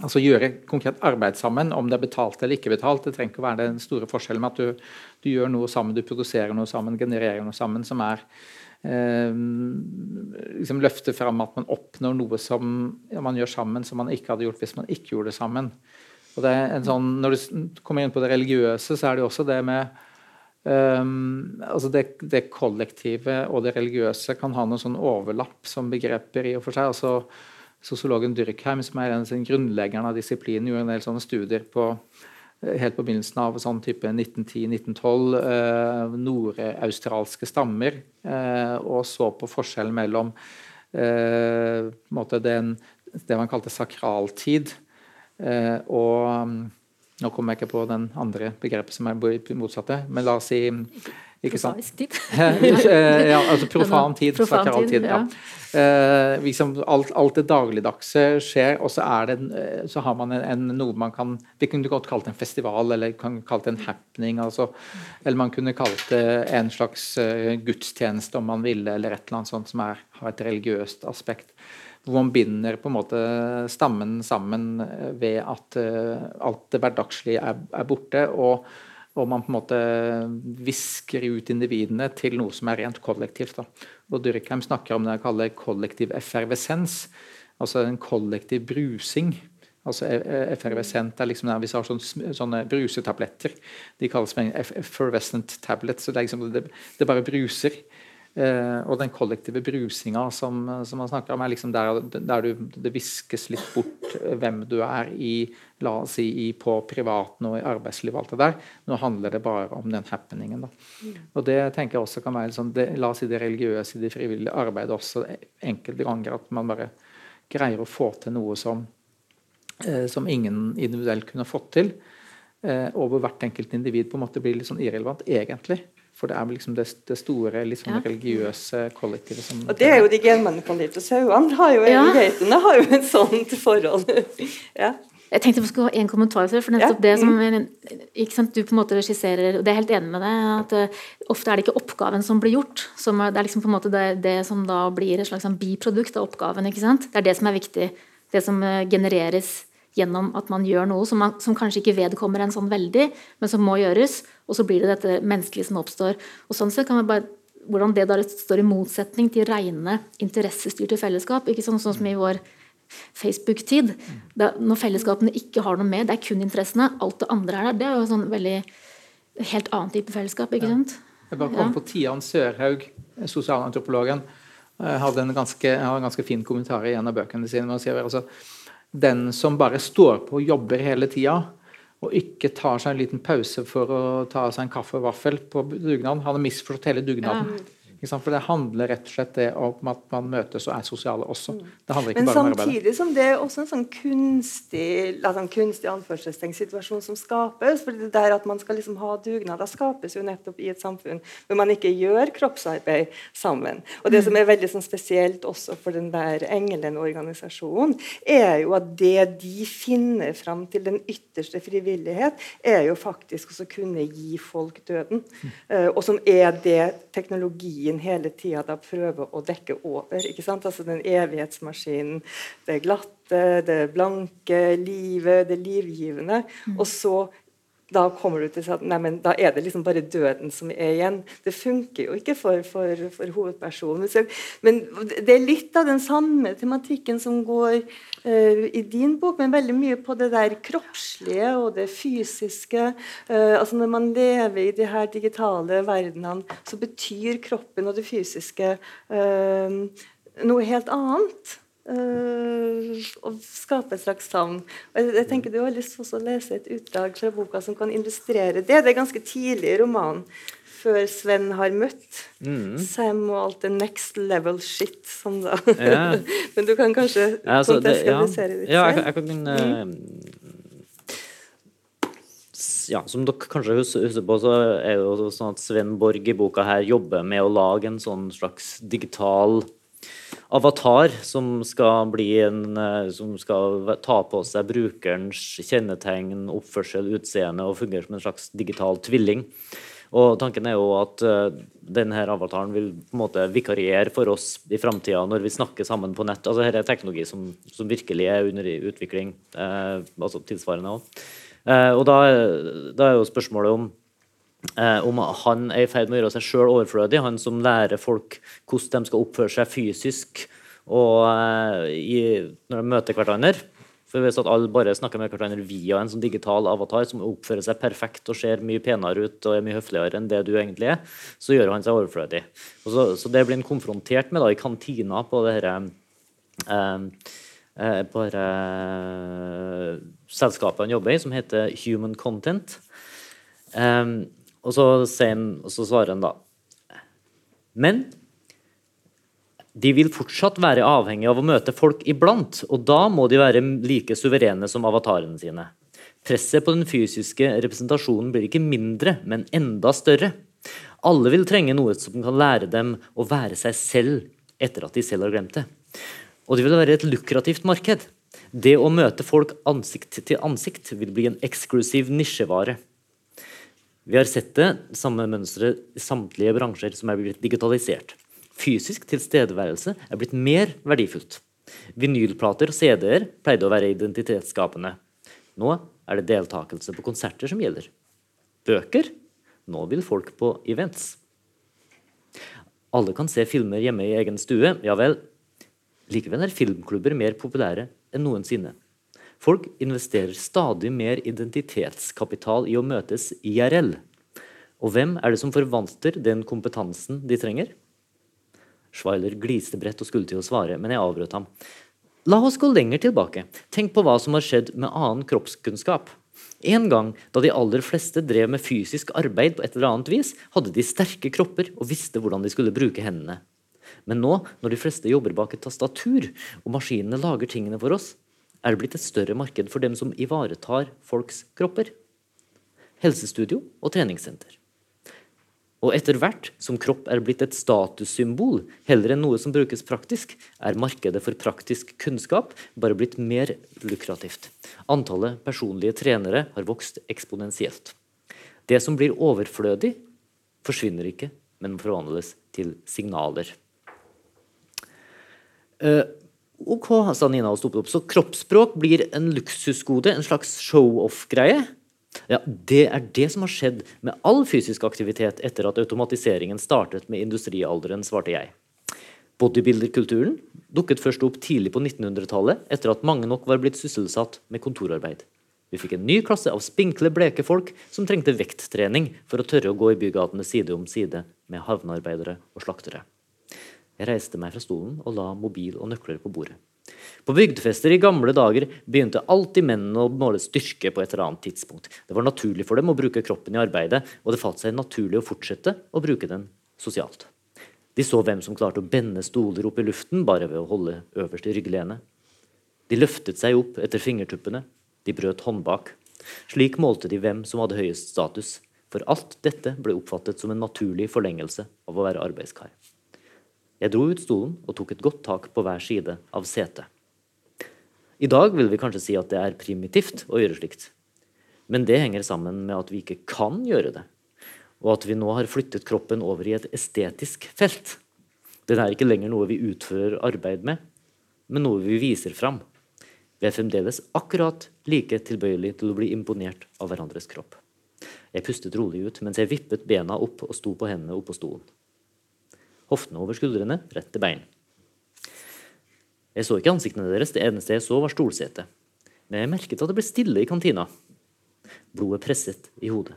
Altså gjøre konkret arbeid sammen, om det er betalt eller ikke betalt. Det trenger ikke å være den store forskjellen med at du, du, gjør noe sammen, du produserer noe sammen, genererer noe sammen som er eh, liksom løfter fram at man oppnår noe som man gjør sammen, som man ikke hadde gjort hvis man ikke gjorde det sammen. Og det er en sånn, Når du kommer inn på det religiøse, så er det også det med Um, altså det, det, kollektive og det religiøse kan ha noen sånn overlapp som begreper i og for seg. altså Sosiologen Dyrkheim, som er en av grunnleggeren av disiplinen, gjorde en del sånne studier på eh, helt på begynnelsen av sånn type 1910-1912, eh, nordaustralske stammer, eh, og så på forskjellen mellom eh, den, det man kalte sakraltid, eh, og nå kommer jeg ikke på den andre begrepet som er motsatte. Men la oss si Ikke sant? Tid. Eh, ja, altså profan tid. Profan snakker tid, ja. Eh, liksom alt, alt det dagligdagse skjer, og så, er det, en, eh, så har man en, en, noe man kan Vi kunne godt kalt det en festival, eller kan kalt det en happening. Altså, eller man kunne kalt det en slags uh, gudstjeneste, om man ville, eller et eller annet sånt som er, har et religiøst aspekt. Hvor man binder på en måte stammen sammen ved at uh, alt det hverdagslige er, er borte. og og man på en måte visker ut individene til noe som er rent kollektivt. Da. Og Durkheim snakker om det jeg kaller kollektiv effervesens, altså en kollektiv brusing. Altså e, e, Effervescent er liksom Hvis vi har sånne, sånne brusetabletter De kalles effervescent tablets. så Det, liksom, det, det bare bruser. Eh, og den kollektive brusinga som, som man snakker om, er liksom der, der du, det viskes litt bort hvem du er i la oss si, i, på privaten og i arbeidslivet. alt det der. Nå handler det bare om den happeningen. Da. Mm. Og det tenker jeg også kan være liksom, det, la oss si det religiøse, det frivillige arbeidet også enkelte ganger. At man bare greier å få til noe som, eh, som ingen individuelt kunne fått til. Eh, og hvor hvert enkelt individ på en måte blir litt sånn irrelevant, egentlig. For det er liksom det, det store liksom ja. religiøse kollektivet som Og det er jo de genmanipulerte sauene. Har jo, ja. Geitene har jo et sånt forhold. ja. Jeg tenkte jeg skulle ha en kommentar for nettopp ja. det som mm. ikke sant, du på en måte regisserer, og det er helt enig med deg, at uh, ofte er det ikke oppgaven som blir gjort. Som, det er liksom på en måte det, det som da blir et slags sånn biprodukt av oppgaven. ikke sant? Det er det som er viktig. Det som uh, genereres gjennom at man gjør noe som, man, som, kanskje ikke vedkommer en sånn veldig, men som må gjøres. Og så blir det dette menneskelige som oppstår. Og sånn sett kan man bare hvordan det da står i motsetning til rene interessestyrte fellesskap. ikke sånn, sånn som i vår Facebook-tid. Når fellesskapene ikke har noe med, det er kun interessene. Alt det andre er der. Det er jo sånn veldig helt annen type fellesskap. ikke sant? Jeg bare kom ja. på Tian Sørhaug, sosialantropologen. Hadde en ganske, har en ganske fin kommentar i en av bøkene sine. Man sier si altså, den som bare står på og jobber hele tida, og ikke tar seg en liten pause for å ta seg en kaffe og vaffel på dugnaden, han har misforstått hele dugnaden. Ja. For det handler rett og slett om at man møtes og er sosiale også. Mm. Det handler ikke Men bare om arbeidet. samtidig som det er også en sånn kunstig sånn kunstig anførselstegn-situasjon som skapes. for det der at man skal liksom ha dugnader skapes jo nettopp i et samfunn hvor man ikke gjør kroppsarbeid sammen. Og Det som er veldig sånn spesielt også for den der Engelen-organisasjonen, er jo at det de finner fram til den ytterste frivillighet, er jo faktisk å kunne gi folk døden. Uh, og som er det teknologien teknologien hele tida prøver å dekke over. ikke sant? Altså Den evighetsmaskinen, det glatte, det blanke, livet, det livgivende. Mm. Og så da kommer du til at nei, men da er det liksom bare døden som er igjen. Det funker jo ikke for, for, for hovedpersonen. Men det er litt av den samme tematikken som går uh, i din bok, men veldig mye på det der kroppslige og det fysiske. Uh, altså Når man lever i de her digitale verdenene, så betyr kroppen og det fysiske uh, noe helt annet. Uh, og skape et slags savn. Jeg, jeg, tenker Du har lyst til å lese et utdrag fra boka som kan illustrere det. Det er ganske tidlig i romanen, før Sven har møtt mm. Sam og alt det next level shit. Som da. Ja. Men du kan kanskje ja, altså, ja. litt ja, jeg, jeg kan, mm. ja, Som dere kanskje husker på, så er det jo sånn at Sven Borg i boka her jobber med å lage en sånn slags digital avatar som skal, en, eh, som skal ta på seg brukerens kjennetegn, oppførsel, utseende og fungere som en slags digital tvilling. Og tanken er jo at uh, denne avataren vil på en måte vikariere for oss i framtida når vi snakker sammen på nett. Altså Dette er teknologi som, som virkelig er under utvikling, eh, altså tilsvarende òg. Eh, og da, da, er jo spørsmålet om Eh, om han er i ferd med å gjøre seg sjøl overflødig, han som lærer folk hvordan de skal oppføre seg fysisk og eh, i, når de møter hverandre. For Hvis at alle bare snakker med hverandre via en sånn digital avatar som oppfører seg perfekt og ser mye penere ut og er mye høfligere enn det du egentlig er, så gjør han seg overflødig. Så, så, det blir han konfrontert med da, i kantina på det dette eh, eh, eh, selskapet han jobber i, som heter Human Content. Um, og så, sen, og så svarer han da Men de vil fortsatt være avhengig av å møte folk iblant, og da må de være like suverene som avatarene sine. Presset på den fysiske representasjonen blir ikke mindre, men enda større. Alle vil trenge noe som kan lære dem å være seg selv etter at de selv har glemt det. Og det vil være et lukrativt marked. Det å møte folk ansikt til ansikt vil bli en eksklusiv nisjevare. Vi har sett det samme mønsteret i samtlige bransjer som er blitt digitalisert. Fysisk tilstedeværelse er blitt mer verdifullt. Vinylplater og CD-er pleide å være identitetsskapende. Nå er det deltakelse på konserter som gjelder. Bøker? Nå vil folk på events. Alle kan se filmer hjemme i egen stue. Ja vel. Likevel er filmklubber mer populære enn noensinne. Folk investerer stadig mer identitetskapital i å møtes IRL. Og hvem er det som forvalter den kompetansen de trenger? Schweiler gliste bredt og skulle til å svare, men jeg avbrøt ham. La oss gå lenger tilbake. Tenk på hva som har skjedd med annen kroppskunnskap. En gang da de aller fleste drev med fysisk arbeid på et eller annet vis, hadde de sterke kropper og visste hvordan de skulle bruke hendene. Men nå, når de fleste jobber bak et tastatur, og maskinene lager tingene for oss, er det blitt et større marked for dem som ivaretar folks kropper. Helsestudio og treningssenter. Og etter hvert som kropp er blitt et statussymbol heller enn noe som brukes praktisk, er markedet for praktisk kunnskap bare blitt mer lukrativt. Antallet personlige trenere har vokst eksponentielt. Det som blir overflødig, forsvinner ikke, men forvandles til signaler. Uh, Ok, sa Nina og stoppet opp. Så kroppsspråk blir en luksusgode, en slags show-off-greie? Ja, Det er det som har skjedd med all fysisk aktivitet etter at automatiseringen startet med industrialderen, svarte jeg. Bodybuilderkulturen dukket først opp tidlig på 1900-tallet, etter at mange nok var blitt sysselsatt med kontorarbeid. Vi fikk en ny klasse av spinkle, bleke folk som trengte vekttrening for å tørre å gå i bygatene side om side med havnearbeidere og slaktere. Jeg reiste meg fra stolen og la mobil og nøkler på bordet. På bygdefester i gamle dager begynte alltid mennene å måle styrke på et eller annet tidspunkt. Det var naturlig for dem å bruke kroppen i arbeidet, og det falt seg naturlig å fortsette å bruke den sosialt. De så hvem som klarte å bende stoler opp i luften bare ved å holde øverst i rygglenet. De løftet seg opp etter fingertuppene. De brøt håndbak. Slik målte de hvem som hadde høyest status, for alt dette ble oppfattet som en naturlig forlengelse av å være arbeidskar. Jeg dro ut stolen og tok et godt tak på hver side av setet. I dag vil vi kanskje si at det er primitivt å gjøre slikt. Men det henger sammen med at vi ikke kan gjøre det, og at vi nå har flyttet kroppen over i et estetisk felt. Den er ikke lenger noe vi utfører arbeid med, men noe vi viser fram. Vi er fremdeles akkurat like tilbøyelig til å bli imponert av hverandres kropp. Jeg pustet rolig ut mens jeg vippet bena opp og sto på hendene oppå stolen hoftene over skuldrene, rett til bein. Jeg så ikke ansiktene deres, det eneste jeg så, var stolsetet. Men jeg merket at det ble stille i kantina. Blodet presset i hodet.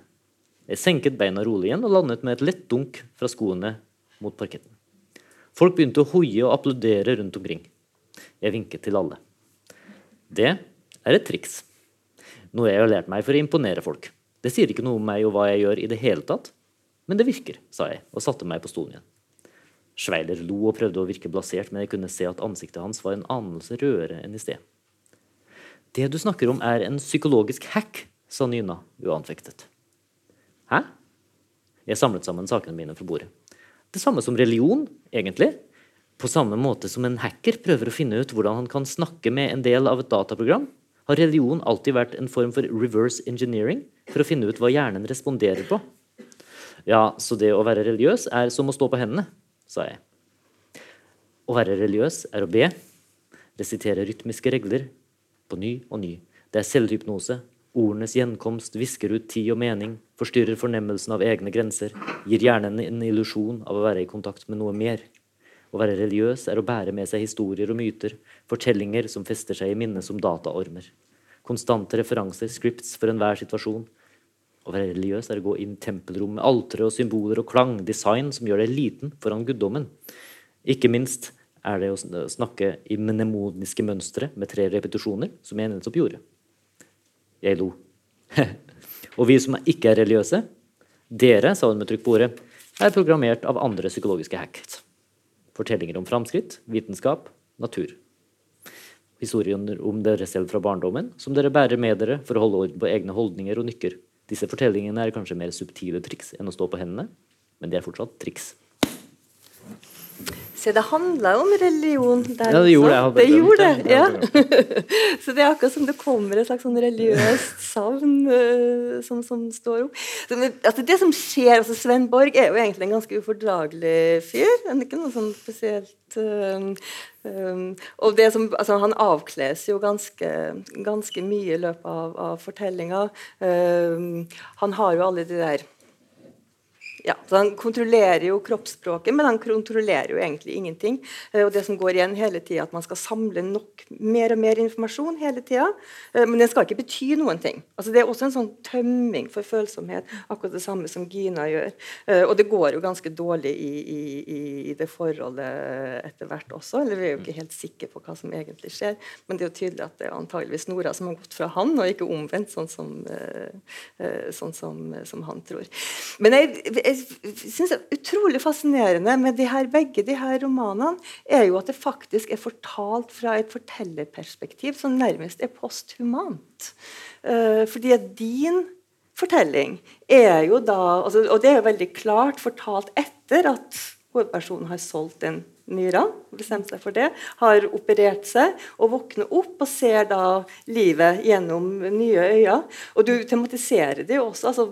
Jeg senket beina rolig igjen og landet med et lett dunk fra skoene mot parketten. Folk begynte å hoie og applaudere rundt omkring. Jeg vinket til alle. Det er et triks. Noe jeg har lært meg for å imponere folk. Det sier ikke noe om meg og hva jeg gjør i det hele tatt, men det virker, sa jeg og satte meg på stolen igjen. Schweiler lo og prøvde å virke blasert, men jeg kunne se at ansiktet hans var en anelse rødere enn i sted. Det du snakker om, er en psykologisk hack, sa Nyna uanfektet. Hæ? Jeg samlet sammen sakene mine fra bordet. Det samme som religion, egentlig. På samme måte som en hacker prøver å finne ut hvordan han kan snakke med en del av et dataprogram, har religion alltid vært en form for reverse engineering for å finne ut hva hjernen responderer på. Ja, så det å være religiøs er som å stå på hendene sa jeg. Å være religiøs er å be, resitere rytmiske regler på ny og ny. Det er selvhypnose. Ordenes gjenkomst visker ut tid og mening, forstyrrer fornemmelsen av egne grenser, gir hjernen en illusjon av å være i kontakt med noe mer. Å være religiøs er å bære med seg historier og myter, fortellinger som fester seg i minnet som dataormer. Konstante referanser, scripts for enhver situasjon, å være religiøs er å gå inn i tempelrom med altere og symboler og klang, design som gjør deg liten foran guddommen. Ikke minst er det å snakke i mnemoniske mønstre med tre repetisjoner, som jeg nettopp gjorde. Jeg lo. og vi som ikke er religiøse, dere, sa hun med trykk på ordet, er programmert av andre psykologiske hacks. Fortellinger om framskritt, vitenskap, natur. Historier om dere selv fra barndommen, som dere bærer med dere for å holde orden på egne holdninger og nykker. Disse fortellingene er kanskje mer subtile triks enn å stå på hendene. Men de er fortsatt triks. Se, det handla om religion der Ja, det gjorde det. Jeg Det gjorde det. det, ja. Så det er akkurat som det kommer et slags sånn religiøst savn eh, som, som står opp. Så, men, altså, det som skjer, altså Sven Borg er jo egentlig en ganske ufordragelig fyr. Han er ikke noe sånn spesielt eh, um, og det som, altså, Han avkles jo ganske, ganske mye i løpet av, av fortellinga. Um, han har jo alle de der ja, så Han kontrollerer jo kroppsspråket, men han kontrollerer jo egentlig ingenting. Eh, og det som går igjen hele tida, at man skal samle nok, mer og mer informasjon hele tida. Eh, men den skal ikke bety noen ting. Altså Det er også en sånn tømming for følsomhet, akkurat det samme som Gina gjør. Eh, og det går jo ganske dårlig i, i, i det forholdet etter hvert også. Eller vi er jo ikke helt sikre på hva som egentlig skjer, men det er jo tydelig at det er antageligvis Nora som har gått fra han, og ikke omvendt, sånn som, sånn som, som han tror. Men jeg, jeg synes er utrolig fascinerende med de her, begge de her romanene, er jo at det faktisk er fortalt fra et fortellerperspektiv som nærmest er posthumant. Uh, fordi at din fortelling er jo da altså, Og det er jo veldig klart fortalt etter at hovedpersonen har solgt en nyra, bestemte seg for det, har operert seg og våkner opp og ser da livet gjennom nye øyne. Og du tematiserer det jo også altså,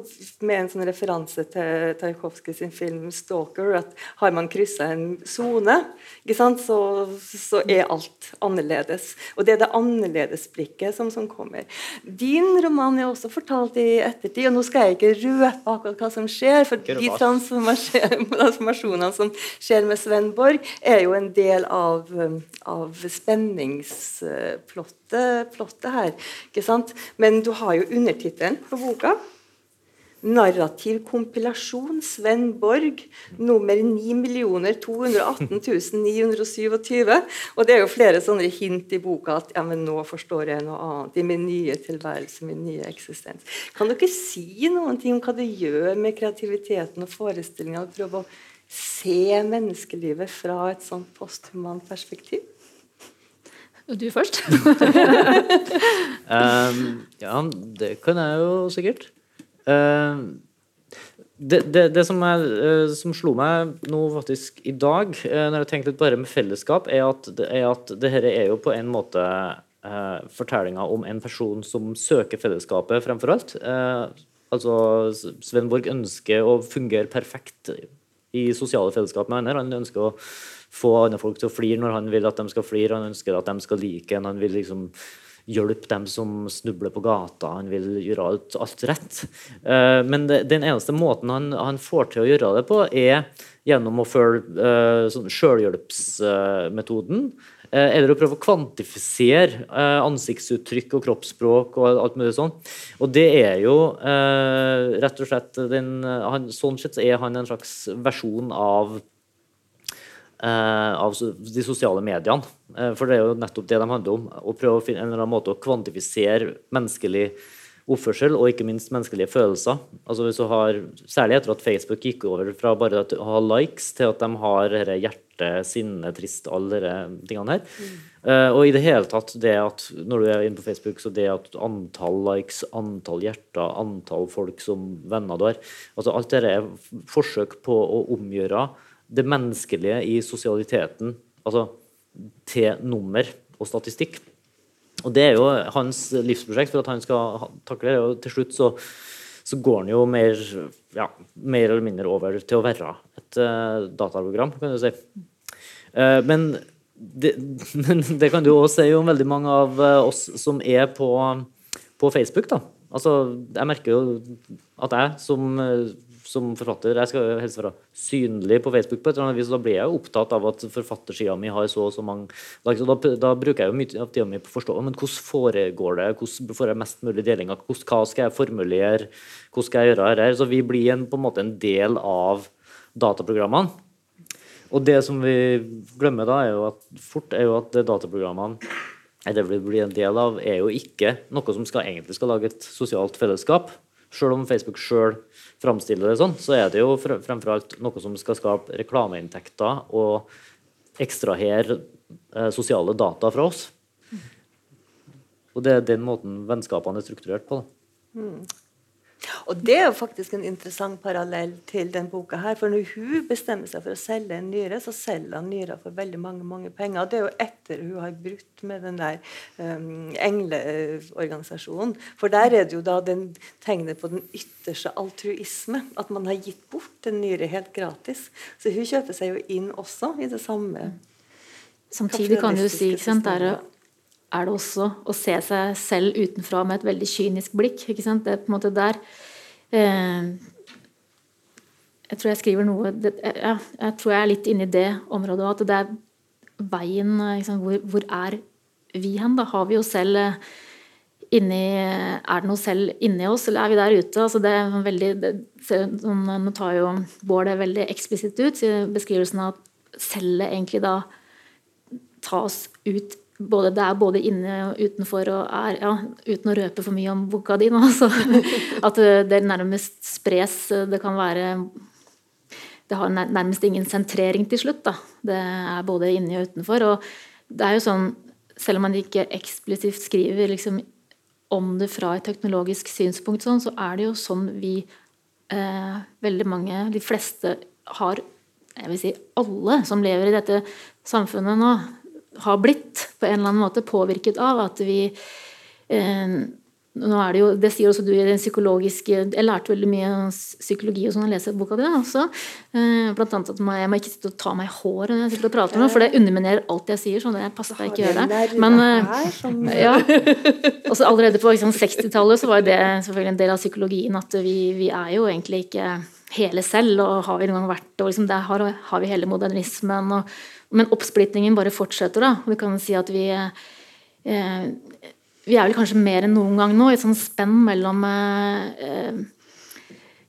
med en sånn referanse til Tarkovskij sin film 'Stalker', at har man kryssa en sone, så, så, er alt annerledes. Og det er det annerledesblikket som, som kommer. Din roman er også fortalt i ettertid, og nå skal jeg ikke røpe akkurat hva som skjer, for de transformasjonene som skjer med Sven Borg, er jo en del av, av spenningsplottet her. ikke sant? Men du har jo undertittelen på boka. Narrativ kompilasjon Sven Borg, nummer 9 218 927. Og det er jo flere sånne hint i boka at ja, men nå forstår jeg noe annet. I min nye tilværelse, min nye eksistens. Kan dere si noen ting om hva det gjør med kreativiteten og forestillinga å prøve å se menneskelivet fra et sånt posthumant perspektiv? Du først? um, ja, det kan jeg jo sikkert. Um, det, det, det som, er, uh, som, slo meg nå faktisk i dag, uh, når jeg tenkte litt bare med fellesskap, er at, er at det her er jo på en måte uh, fortellinga om en person som søker fellesskapet fremfor alt. altså Sven Borg ønsker å fungere perfekt i sosiale fellesskap med andre. Han ønsker å få andre folk til å flire når han vil at de skal flire. Han ønsker at de skal like en. Han vil liksom hjelpe dem som snubler på gata. Han vil gjøre alt, alt rett. Uh, men det, den eneste måten han, han, får til å gjøre det på, er gjennom å følge uh, sånn sjølhjelpsmetoden. Uh, eller å prøve å kvantifisere ansiktsuttrykk og kroppsspråk og alt mulig sånn. Og det er jo rett og slett den, han, Sånn sett er han en slags versjon av av de sosiale mediene. For det er jo nettopp det de handler om. Å prøve å finne en eller annen måte å kvantifisere menneskelig oppførsel og ikke minst menneskelige følelser. Altså hvis du har, Særlig etter at Facebook gikk over fra bare å ha likes til at de har hjerte, sinne, trist, alle disse tingene her. Mm. Uh, og i det hele tatt det at når du er inne på Facebook, så det at antall likes, antall hjerter, antall folk som venner du har altså Alt dette er forsøk på å omgjøre det menneskelige i sosialiteten altså til nummer og statistikk. Og Det er jo hans livsprosjekt for at han skal takle det. og Til slutt så, så går han jo mer, ja, mer, eller mindre over til å være et uh, dataprogram, kan du si. Uh, men, det, men, det, kan du også si om veldig mange av uh, oss som er på, på Facebook. da. Altså, Jeg merker jo at jeg som som forfatter jeg skal helst være synlig på Facebook, på et eller annet vis, og da blir jeg jo opptatt av at forfattersida mi har så og så mange likes. og da, da, bruker jeg jo mye av tida mi på å forstå men hvordan foregår det, hvordan får jeg mest mulig delinger, hvordan, hva skal jeg formulere, hvordan skal jeg gjøre dette. Så vi blir en, på en måte en del av dataprogrammene. Og det som vi glemmer da, er jo at fort er jo at dataprogrammene det vi blir en del av, er jo ikke noe som skal, egentlig skal lage et sosialt fellesskap. Selv om Facebook sjøl framstiller det sånn, så er det jo fremfor alt noe som skal skape reklameinntekter og ekstrahere eh, sosiale data fra oss. Og det er den måten vennskapene er strukturert på. Mm. Og Det er jo faktisk en interessant parallell til den boka. her, for Når hun bestemmer seg for å selge en nyre, så selger han nyra for veldig mange mange penger. og Det er jo etter hun har brutt med den der um, engleorganisasjonen. For der er det jo da den tegnet på den ytterste altruisme. At man har gitt bort en nyre helt gratis. Så hun kjøper seg jo inn også i det samme. Samtidig kan du si ikke sant, der er det også å se seg selv utenfra med et veldig kynisk blikk. Det er på en måte der eh, Jeg tror jeg skriver noe ja, Jeg tror jeg er litt inne i det området At det er veien liksom, hvor, hvor, er vi hen? Da har vi jo selv eh, inni Er det noe selv inni oss, eller er vi der ute? Altså det er veldig, Nå tar jo Bård det veldig eksplisitt ut, beskrivelsen av at cellet egentlig da tas ut både, det er både inne og utenfor, og er, ja, uten å røpe for mye om boka di nå, så at det nærmest spres Det kan være Det har nærmest ingen sentrering til slutt. Da. Det er både inni og utenfor. Og det er jo sånn, selv om man ikke eksplisitt skriver liksom, om det fra et teknologisk synspunkt, sånn, så er det jo sånn vi eh, veldig mange, de fleste, har jeg vil si alle som lever i dette samfunnet nå, har blitt på en eller annen måte påvirket av at vi eh, nå er Det jo, det sier også du i den psykologiske Jeg lærte veldig mye psykologi og sånn, jeg leser boka di også. Eh, blant annet at jeg må ikke sitte og ta meg i håret når jeg sitter og prater med for det underminerer alt jeg sier. sånn det passer deg ikke å gjøre det. Men, eh, ja. Også allerede på liksom, 60-tallet så var det selvfølgelig en del av psykologien at vi, vi er jo egentlig ikke hele selv, og har vi en gang vært og liksom, Der har, har vi hele modernismen. Og, men oppsplittingen bare fortsetter. da, Vi kan si at vi eh, Vi er vel kanskje mer enn noen gang nå i et sånt spenn mellom eh,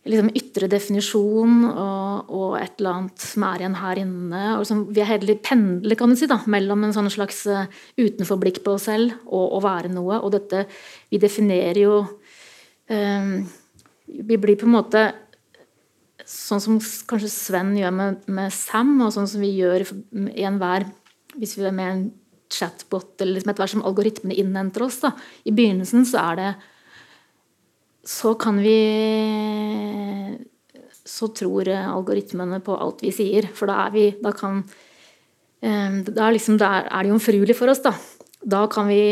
liksom ytre definisjon og, og, et eller annet som er igjen her inne. liksom, Vi er heller pendler kan du si, da, mellom en sånn slags uh, utenforblikk på oss selv og å være noe. Og dette Vi definerer jo um, Vi blir på en måte sånn som kanskje Sven gjør med, med, Sam, og sånn som vi gjør i enhver Hvis vi er med en chatbot, eller liksom etter hvert som algoritmene innhenter oss. Da. I begynnelsen så er det Så kan vi Så tror algoritmene på alt vi sier, for da er vi Da kan eh, Da er, liksom, da er det jomfruelig for oss, da. Da kan vi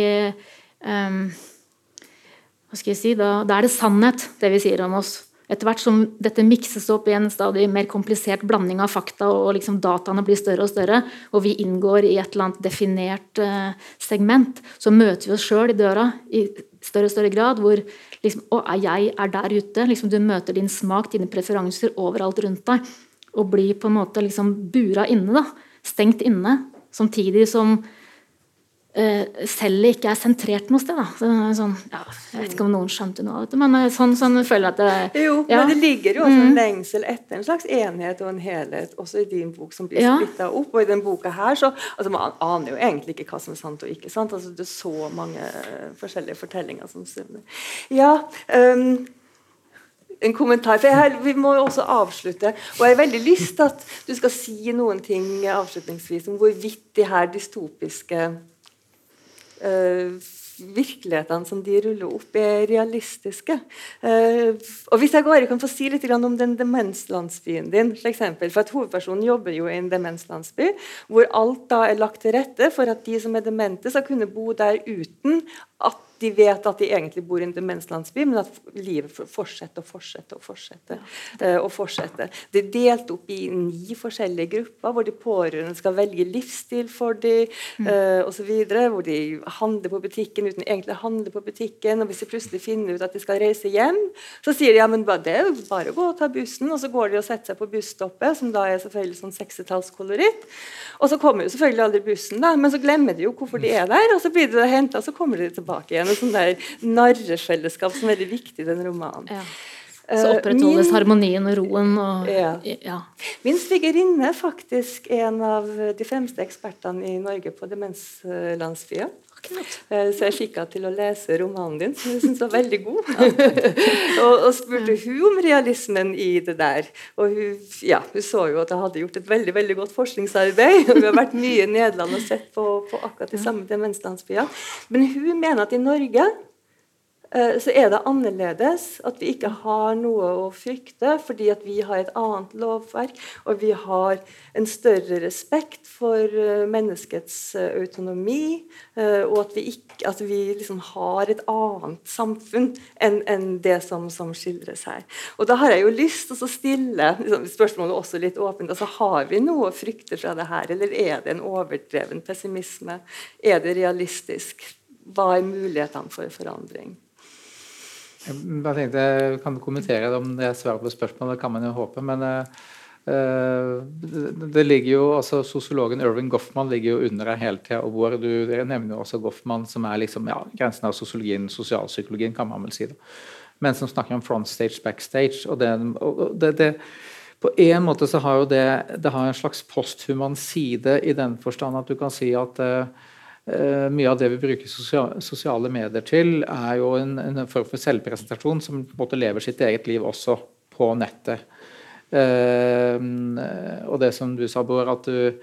um, Hva skal jeg si? Da, da er det sannhet, det vi sier om oss. Etter hvert som dette mikses opp i en stadig mer komplisert blanding av fakta, og liksom dataene blir større og større, og vi inngår i et eller annet definert uh, segment, så møter vi oss sjøl i døra i større og større grad. Hvor liksom, å, jeg er der ute. Liksom, du møter din smak, dine preferanser overalt rundt deg. Og blir på en måte liksom bura inne. da, Stengt inne. Samtidig som Uh, selv ikke er sentrert noe sted. Så, sånn, ja, jeg vet ikke om noen skjønte noe av dette, men eh, sånn, sånn føler jeg at det Jo, ja. men det ligger jo også en mm. lengsel etter en slags enhet og en helhet også i din bok som blir ja. splitta opp. Og i den boka her så altså Man aner jo egentlig ikke hva som er sant og ikke sant. altså Det er så mange forskjellige fortellinger som stemmer. Ja, um, en kommentar. For her, Vi må jo også avslutte. Og jeg har veldig lyst til at du skal si noen ting avslutningsvis om hvorvidt de her dystopiske virkelighetene som de ruller opp, er realistiske. Uh, og Hvis jeg bare kan få si litt om den demenslandsbyen din, for, eksempel, for at Hovedpersonen jobber jo i en demenslandsby hvor alt da er lagt til rette for at de som er demente, skal kunne bo der uten at de vet at de egentlig bor i en demenslandsby, men at livet fortsetter og fortsetter og fortsetter. Og fortsetter. Det er delt opp i ni forskjellige grupper, hvor de pårørende skal velge livsstil for dem, mm. uh, osv. Hvor de handler på butikken uten egentlig å handle på butikken. og Hvis de plutselig finner ut at de skal reise hjem, så sier de ja, men det er bare å gå og ta bussen. Og så går de og setter seg på busstoppet, som da er selvfølgelig sånn sekstitallskoloritt. Og så kommer jo selvfølgelig aldri bussen, da, men så glemmer de jo hvorfor de er der, og så blir de henta, og så kommer de tilbake igjen. Et sånt der narrefellesskap som er veldig viktig i den romanen. Ja. Så eh, opprettholdes Min, harmonien og roen. Og, ja. ja. Min svigerinne er faktisk en av de fremste ekspertene i Norge på demenslandsbyer. Eh, så jeg fikk henne til å lese romanen din, som jeg syntes var veldig god. og, og, spurte hun om realismen i det der. Og hun, ja, hun så jo at jeg hadde gjort et veldig veldig godt forskningsarbeid. og Hun har vært mye i Nederland og sett på, på akkurat de samme demenslandsbyene. Men hun mener at i Norge så er det annerledes at vi ikke har noe å frykte, fordi at vi har et annet lovverk, og vi har en større respekt for eh, menneskets eh, autonomi, og at vi, ikke, at vi liksom har et annet samfunn enn enn det som, som, skildres her. Og Da har jeg jo lyst til å stille liksom, spørsmålet også litt åpent. altså Har vi noe å frykte fra det her, eller er det en overdreven pessimisme? Er det realistisk? Hva er mulighetene for forandring? Jeg bare tenkte Kan kan kommentere om det er svar på spørsmålet, det kan man jo håpe. Men uh, det ligger jo, altså Sosiologen Irving Goffman ligger jo under her hele tida. Og hvor du nevner jo også Goffman, som er liksom, ja, grensen av sosiologien, sosialpsykologien, kan man vel si. det. Men som snakker om frontstage, backstage. og det, og det, det på en måte så har jo det, det har en slags posthuman side i den forstand at du kan si at Uh, mye av det vi bruker sosiale medier til, er jo en, en form for selvpresentasjon som på en måte lever sitt eget liv også på nettet. Uh, og det som du sa, Bård, at du,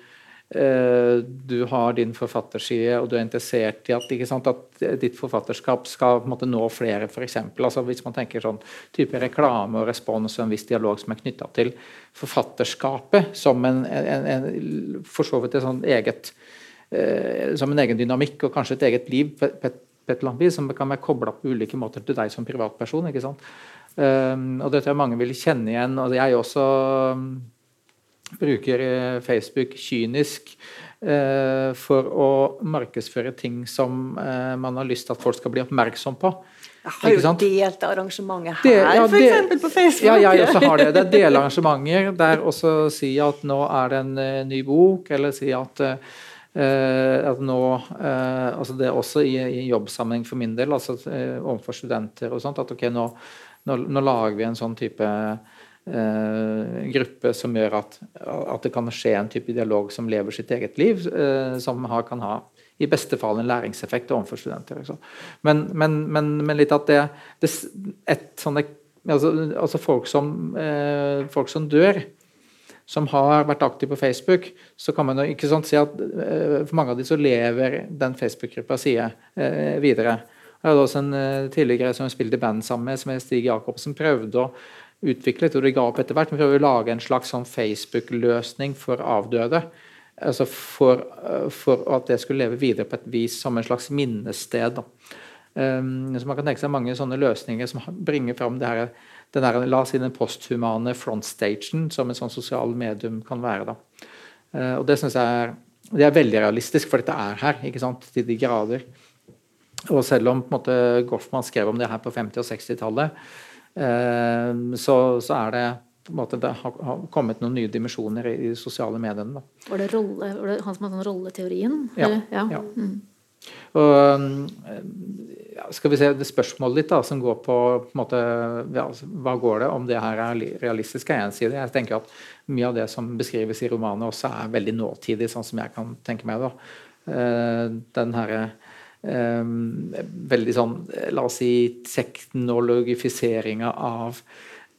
uh, du har din forfatterside, og du er interessert i at, sant, at ditt forfatterskap skal måte, nå flere, f.eks. Altså, hvis man tenker sånn type reklame og respons og en viss dialog som er knytta til forfatterskapet som en, en, en for så vidt et sånn eget eh, som en egen dynamikk og kanskje et eget liv på, et eller annet vis, som kan være kobla på ulike måter til deg som privatperson. ikke sant? Um, og det tror jeg mange vil kjenne igjen. og Jeg også um, bruker uh, Facebook kynisk uh, for å markedsføre ting som man har lyst til at folk skal bli oppmerksom på. Jeg har jo delt arrangementet her, ja, f.eks. på Facebook. Ja, jeg også har det. Det er delarrangementer der også si at nå er det en ny bok, eller si at Eh, at nå, eh, altså Det er også i, i jobbsammenheng for min del, altså eh, overfor studenter og sånt, at ok, nå, nå, nå lager vi en sånn type eh, gruppe som gjør at, at, det kan skje en type dialog som lever sitt eget liv, eh, som har, kan ha i beste fall en læringseffekt overfor studenter. Men, men, men, men, litt at det, det et sånne, altså, altså folk, som, eh, folk som dør som har vært aktiv på Facebook, så kan man jo ikke sant, si at uh, for mange av de så lever den Facebook-gruppa side uh, videre. Jeg hadde også en uh, tidligere som jeg spilte i band sammen med, som er Stig Jacobsen, prøvde å utvikle og det ga opp etter hvert, men prøvde å lage en slags sånn Facebook-løsning for avdøde. Altså for, for, at det skulle leve videre på et vis som en slags minnested. Um, så man kan tenke seg mange sånne løsninger som bringer fram det her den der, la oss si den posthumane frontstagen som en sånn sosial medium kan være. Da. Uh, og Det synes jeg er, det er veldig realistisk, for dette er her ikke sant, til de grader. Og selv om på en måte, Goffman skrev om det her på 50- og 60-tallet, uh, så, så, er det på en måte, det har kommet noen nye dimensjoner i de sosiale mediene. Da. Var det, rolle, var det han som hadde sånn rolleteorien? Ja. ja. ja. Mm. Og, ja, skal vi se det Spørsmålet ditt da, som går på, på måte, ja, hva går det om det her er realistisk, er én side. Jeg tenker at Mye av det som beskrives i romanen også er veldig nåtidig, sånn som jeg kan tenke meg. da. Uh, den herre um, veldig sånn, la oss si, teknologifiseringa av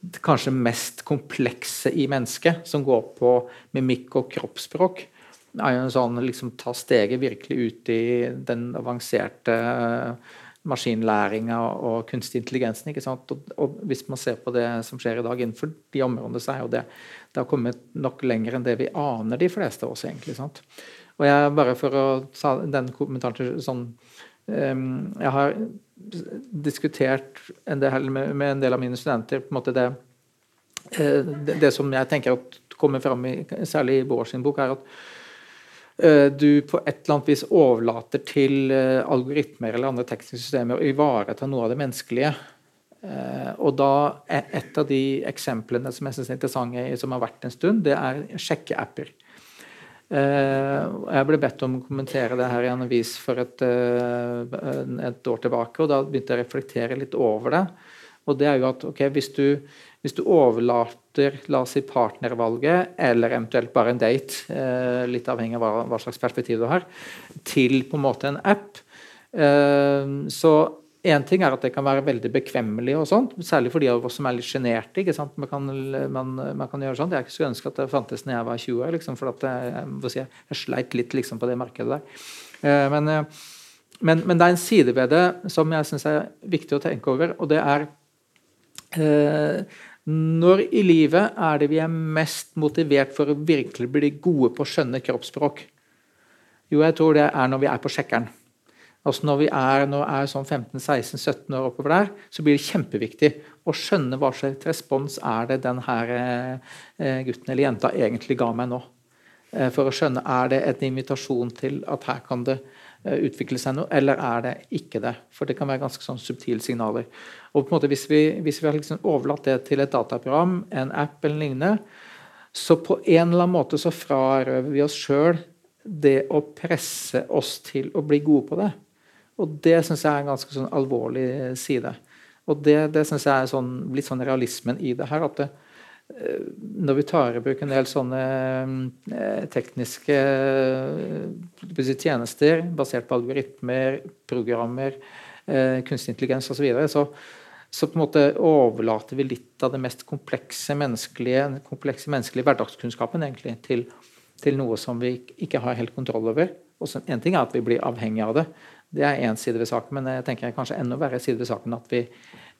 det kanskje mest komplekse i mennesket, som går på mimikk og kroppsspråk er jo en sånn liksom ta steget virkelig ut i den avanserte eh, maskinlæringa og kunstig intelligensen. ikke sant? Og, og, hvis man ser på det som skjer i dag innenfor de områdene, så er jo det det har kommet nok lenger enn det vi aner, de fleste av oss, egentlig. sant? Og jeg, bare for å ta den kommentaren til sånn um, Jeg har diskutert en del, med, med, en del av mine studenter på en måte det, uh, det, som jeg tenker kommer fram i, særlig i Bård sin bok, er at Eh, du på et eller annet vis overlater til eh, algoritmer eller andre tekniske systemer å ivareta noe av det menneskelige. Eh, og da Et av de eksemplene som jeg synes er interessante, som har vært en stund, det er sjekkeapper. Jeg ble bedt om å kommentere det her i en avis for et, et år tilbake, og da begynte jeg å reflektere litt over det. Og det er jo at okay, hvis, du, hvis, du, overlater la oss si partnervalget, eller eventuelt bare en date, eh, litt avhengig av hva, hva, slags perspektiv du har, til på en måte en app, eh, så Én ting er at det kan være veldig bekvemmelig, og sånt, særlig for de av oss som er litt sjenerte. Man, man, man, kan gjøre sånt. Jeg skulle ønske at det fantes når jeg var 20 år, liksom, for jeg, jeg, jeg, sleit litt liksom, på det markedet der. Eh, men, eh, men, men, det er en side ved det som jeg syns er viktig å tenke over, og det er eh, Når i livet er det vi er mest motivert for å virkelig bli gode på å skjønne kroppsspråk? Jo, jeg tror det er når vi er på sjekkeren. Altså Når vi er, når er sånn 15-16-17 år oppover der, så blir det kjempeviktig å skjønne hva slags respons er det den her eh, gutten eller jenta egentlig ga meg nå. Eh, for å skjønne er det en invitasjon til at her kan det utvikle seg noe, eller er det ikke det? For det kan være ganske sånn subtile signaler. Og på en måte Hvis vi, hvis vi har liksom overlatt det til et dataprogram, en app eller lignende, så på en eller annen måte så frarøver vi oss sjøl det å presse oss til å bli gode på det. Og det syns jeg er en ganske sånn alvorlig side. Og det, det syns jeg er sånn, litt sånn realismen i det her. at det, eh, når vi tar i bruk en del sånne eh, tekniske eh, tjenester basert på algoritmer, programmer, eh, kunstig intelligens osv., så, videre, så så på en måte overlater vi litt av det mest komplekse menneskelige, komplekse menneskelige hverdagskunnskapen egentlig, til, til, noe som vi ikke har helt kontroll over. Og en ting er at vi blir avhengig av det, det er én side ved saken, men jeg tenker kanskje enda verre side ved saken at vi,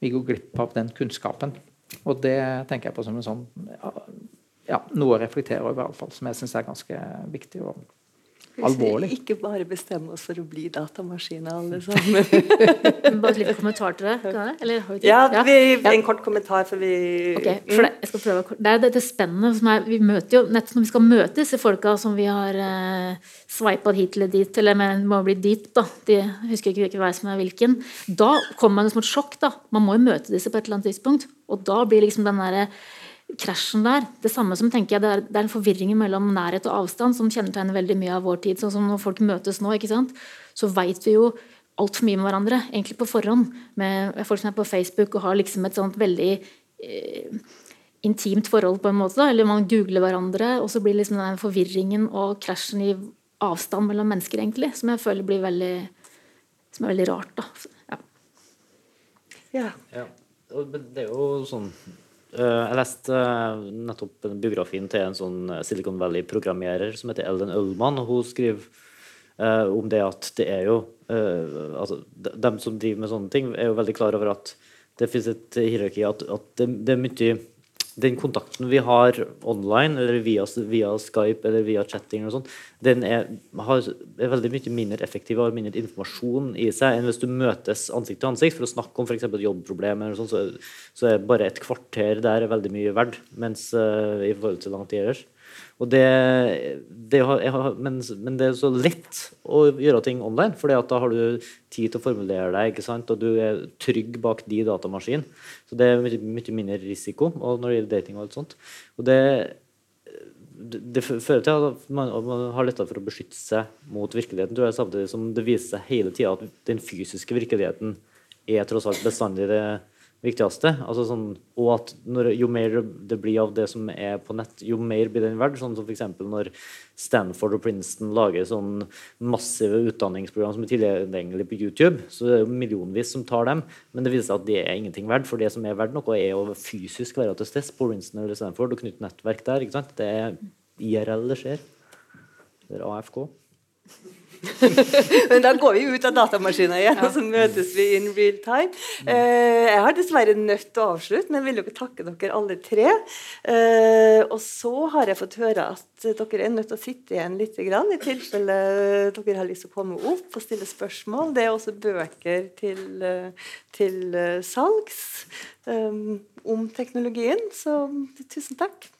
vi, går glipp av den kunnskapen. Og det tenker jeg på som en sånn ja, noe å reflektere over, i hvert fall, som jeg syns er ganske viktig. og alvorlig. Hvis vi ikke bare bestemmer oss for å bli datamaskiner alle sammen. bare et lite kommentar til det? Eller, ja, vi, en kort kommentar. For vi okay, for det, jeg skal prøve. Det er dette spennende. Er, vi møter jo, nettopp når vi skal møte disse folka som vi har eh, sveipa hit eller dit, eller men, må bli dit, da. De husker ikke hvilken vei som er hvilken. Da kommer man som et sjokk. da. Man må jo møte disse på et eller annet tidspunkt. Og da blir liksom den derre krasjen der. Det samme som tenker jeg, det er, det er en forvirring mellom nærhet og avstand som kjennetegner veldig mye av vår tid. sånn som Når folk møtes nå, ikke sant? så veit vi jo altfor mye med hverandre, egentlig på forhånd. Med folk som er på Facebook og har liksom et sånt veldig eh, intimt forhold, på en måte. Da. Eller man googler hverandre, og så blir liksom den forvirringen og krasjen i avstand mellom mennesker, egentlig, som jeg føler blir veldig, som er veldig rart. da. Ja. ja. ja. Det er jo sånn jeg leste nettopp nettopp biografien til en sånn eh, Silicon Valley-programmerer som heter Ellen Ullmann. og Hun skriver om det at det er jo altså, De som driver med sånne ting, er jo veldig klar over at det finnes et hierarki. At, at det, det, er mye den kontakten vi har online, eller via, via Skype eller via chatting, sånt, den er, har, er, veldig mye mindre effektiv og har mindre informasjon i seg enn hvis du møtes ansikt til ansikt for å snakke om f.eks. jobbproblemer. Sånt, så, så, er bare et kvarter der er veldig mye verdt, mens uh, i forhold til lang tid ellers. Og det, det har, men, men, det er så lett å gjøre ting online, for da har du tid til å formulere deg, ikke sant? og du er trygg bak de datamaskinene. Så det er mye, mye mindre risiko når det gjelder dating og alt sånt. Og det, det fører til at man, man har lettere for å beskytte seg mot virkeligheten, tror jeg, samtidig som det viser seg hele tida at den fysiske virkeligheten er tross alt bestandig det viktigste. Altså sånn, og at når, jo mer det blir av det som er på nett, jo mer blir den verdt. Sånn som f.eks. når Stanford og Princeton lager sånn massive utdanningsprogram som er tilgjengelig på YouTube, så det er jo millionvis som tar dem, men det viser seg at det er ingenting verdt. For det som er verdt noe, er å fysisk være til stede på Princeton eller Stanford og knytte nettverk der. ikke sant? Det er IRL det skjer. Det er AFK. Men da går vi ut av datamaskinen igjen, ja. og så møtes vi in real time. Eh, jeg har dessverre nødt til å avslutte, men jeg vil jo takke dere alle tre. Eh, og så har jeg fått høre at dere er nødt til å sitte igjen litt, i tilfelle dere har lyst til å komme opp og stille spørsmål. Det er også bøker til, til salgs um, om teknologien, så tusen takk.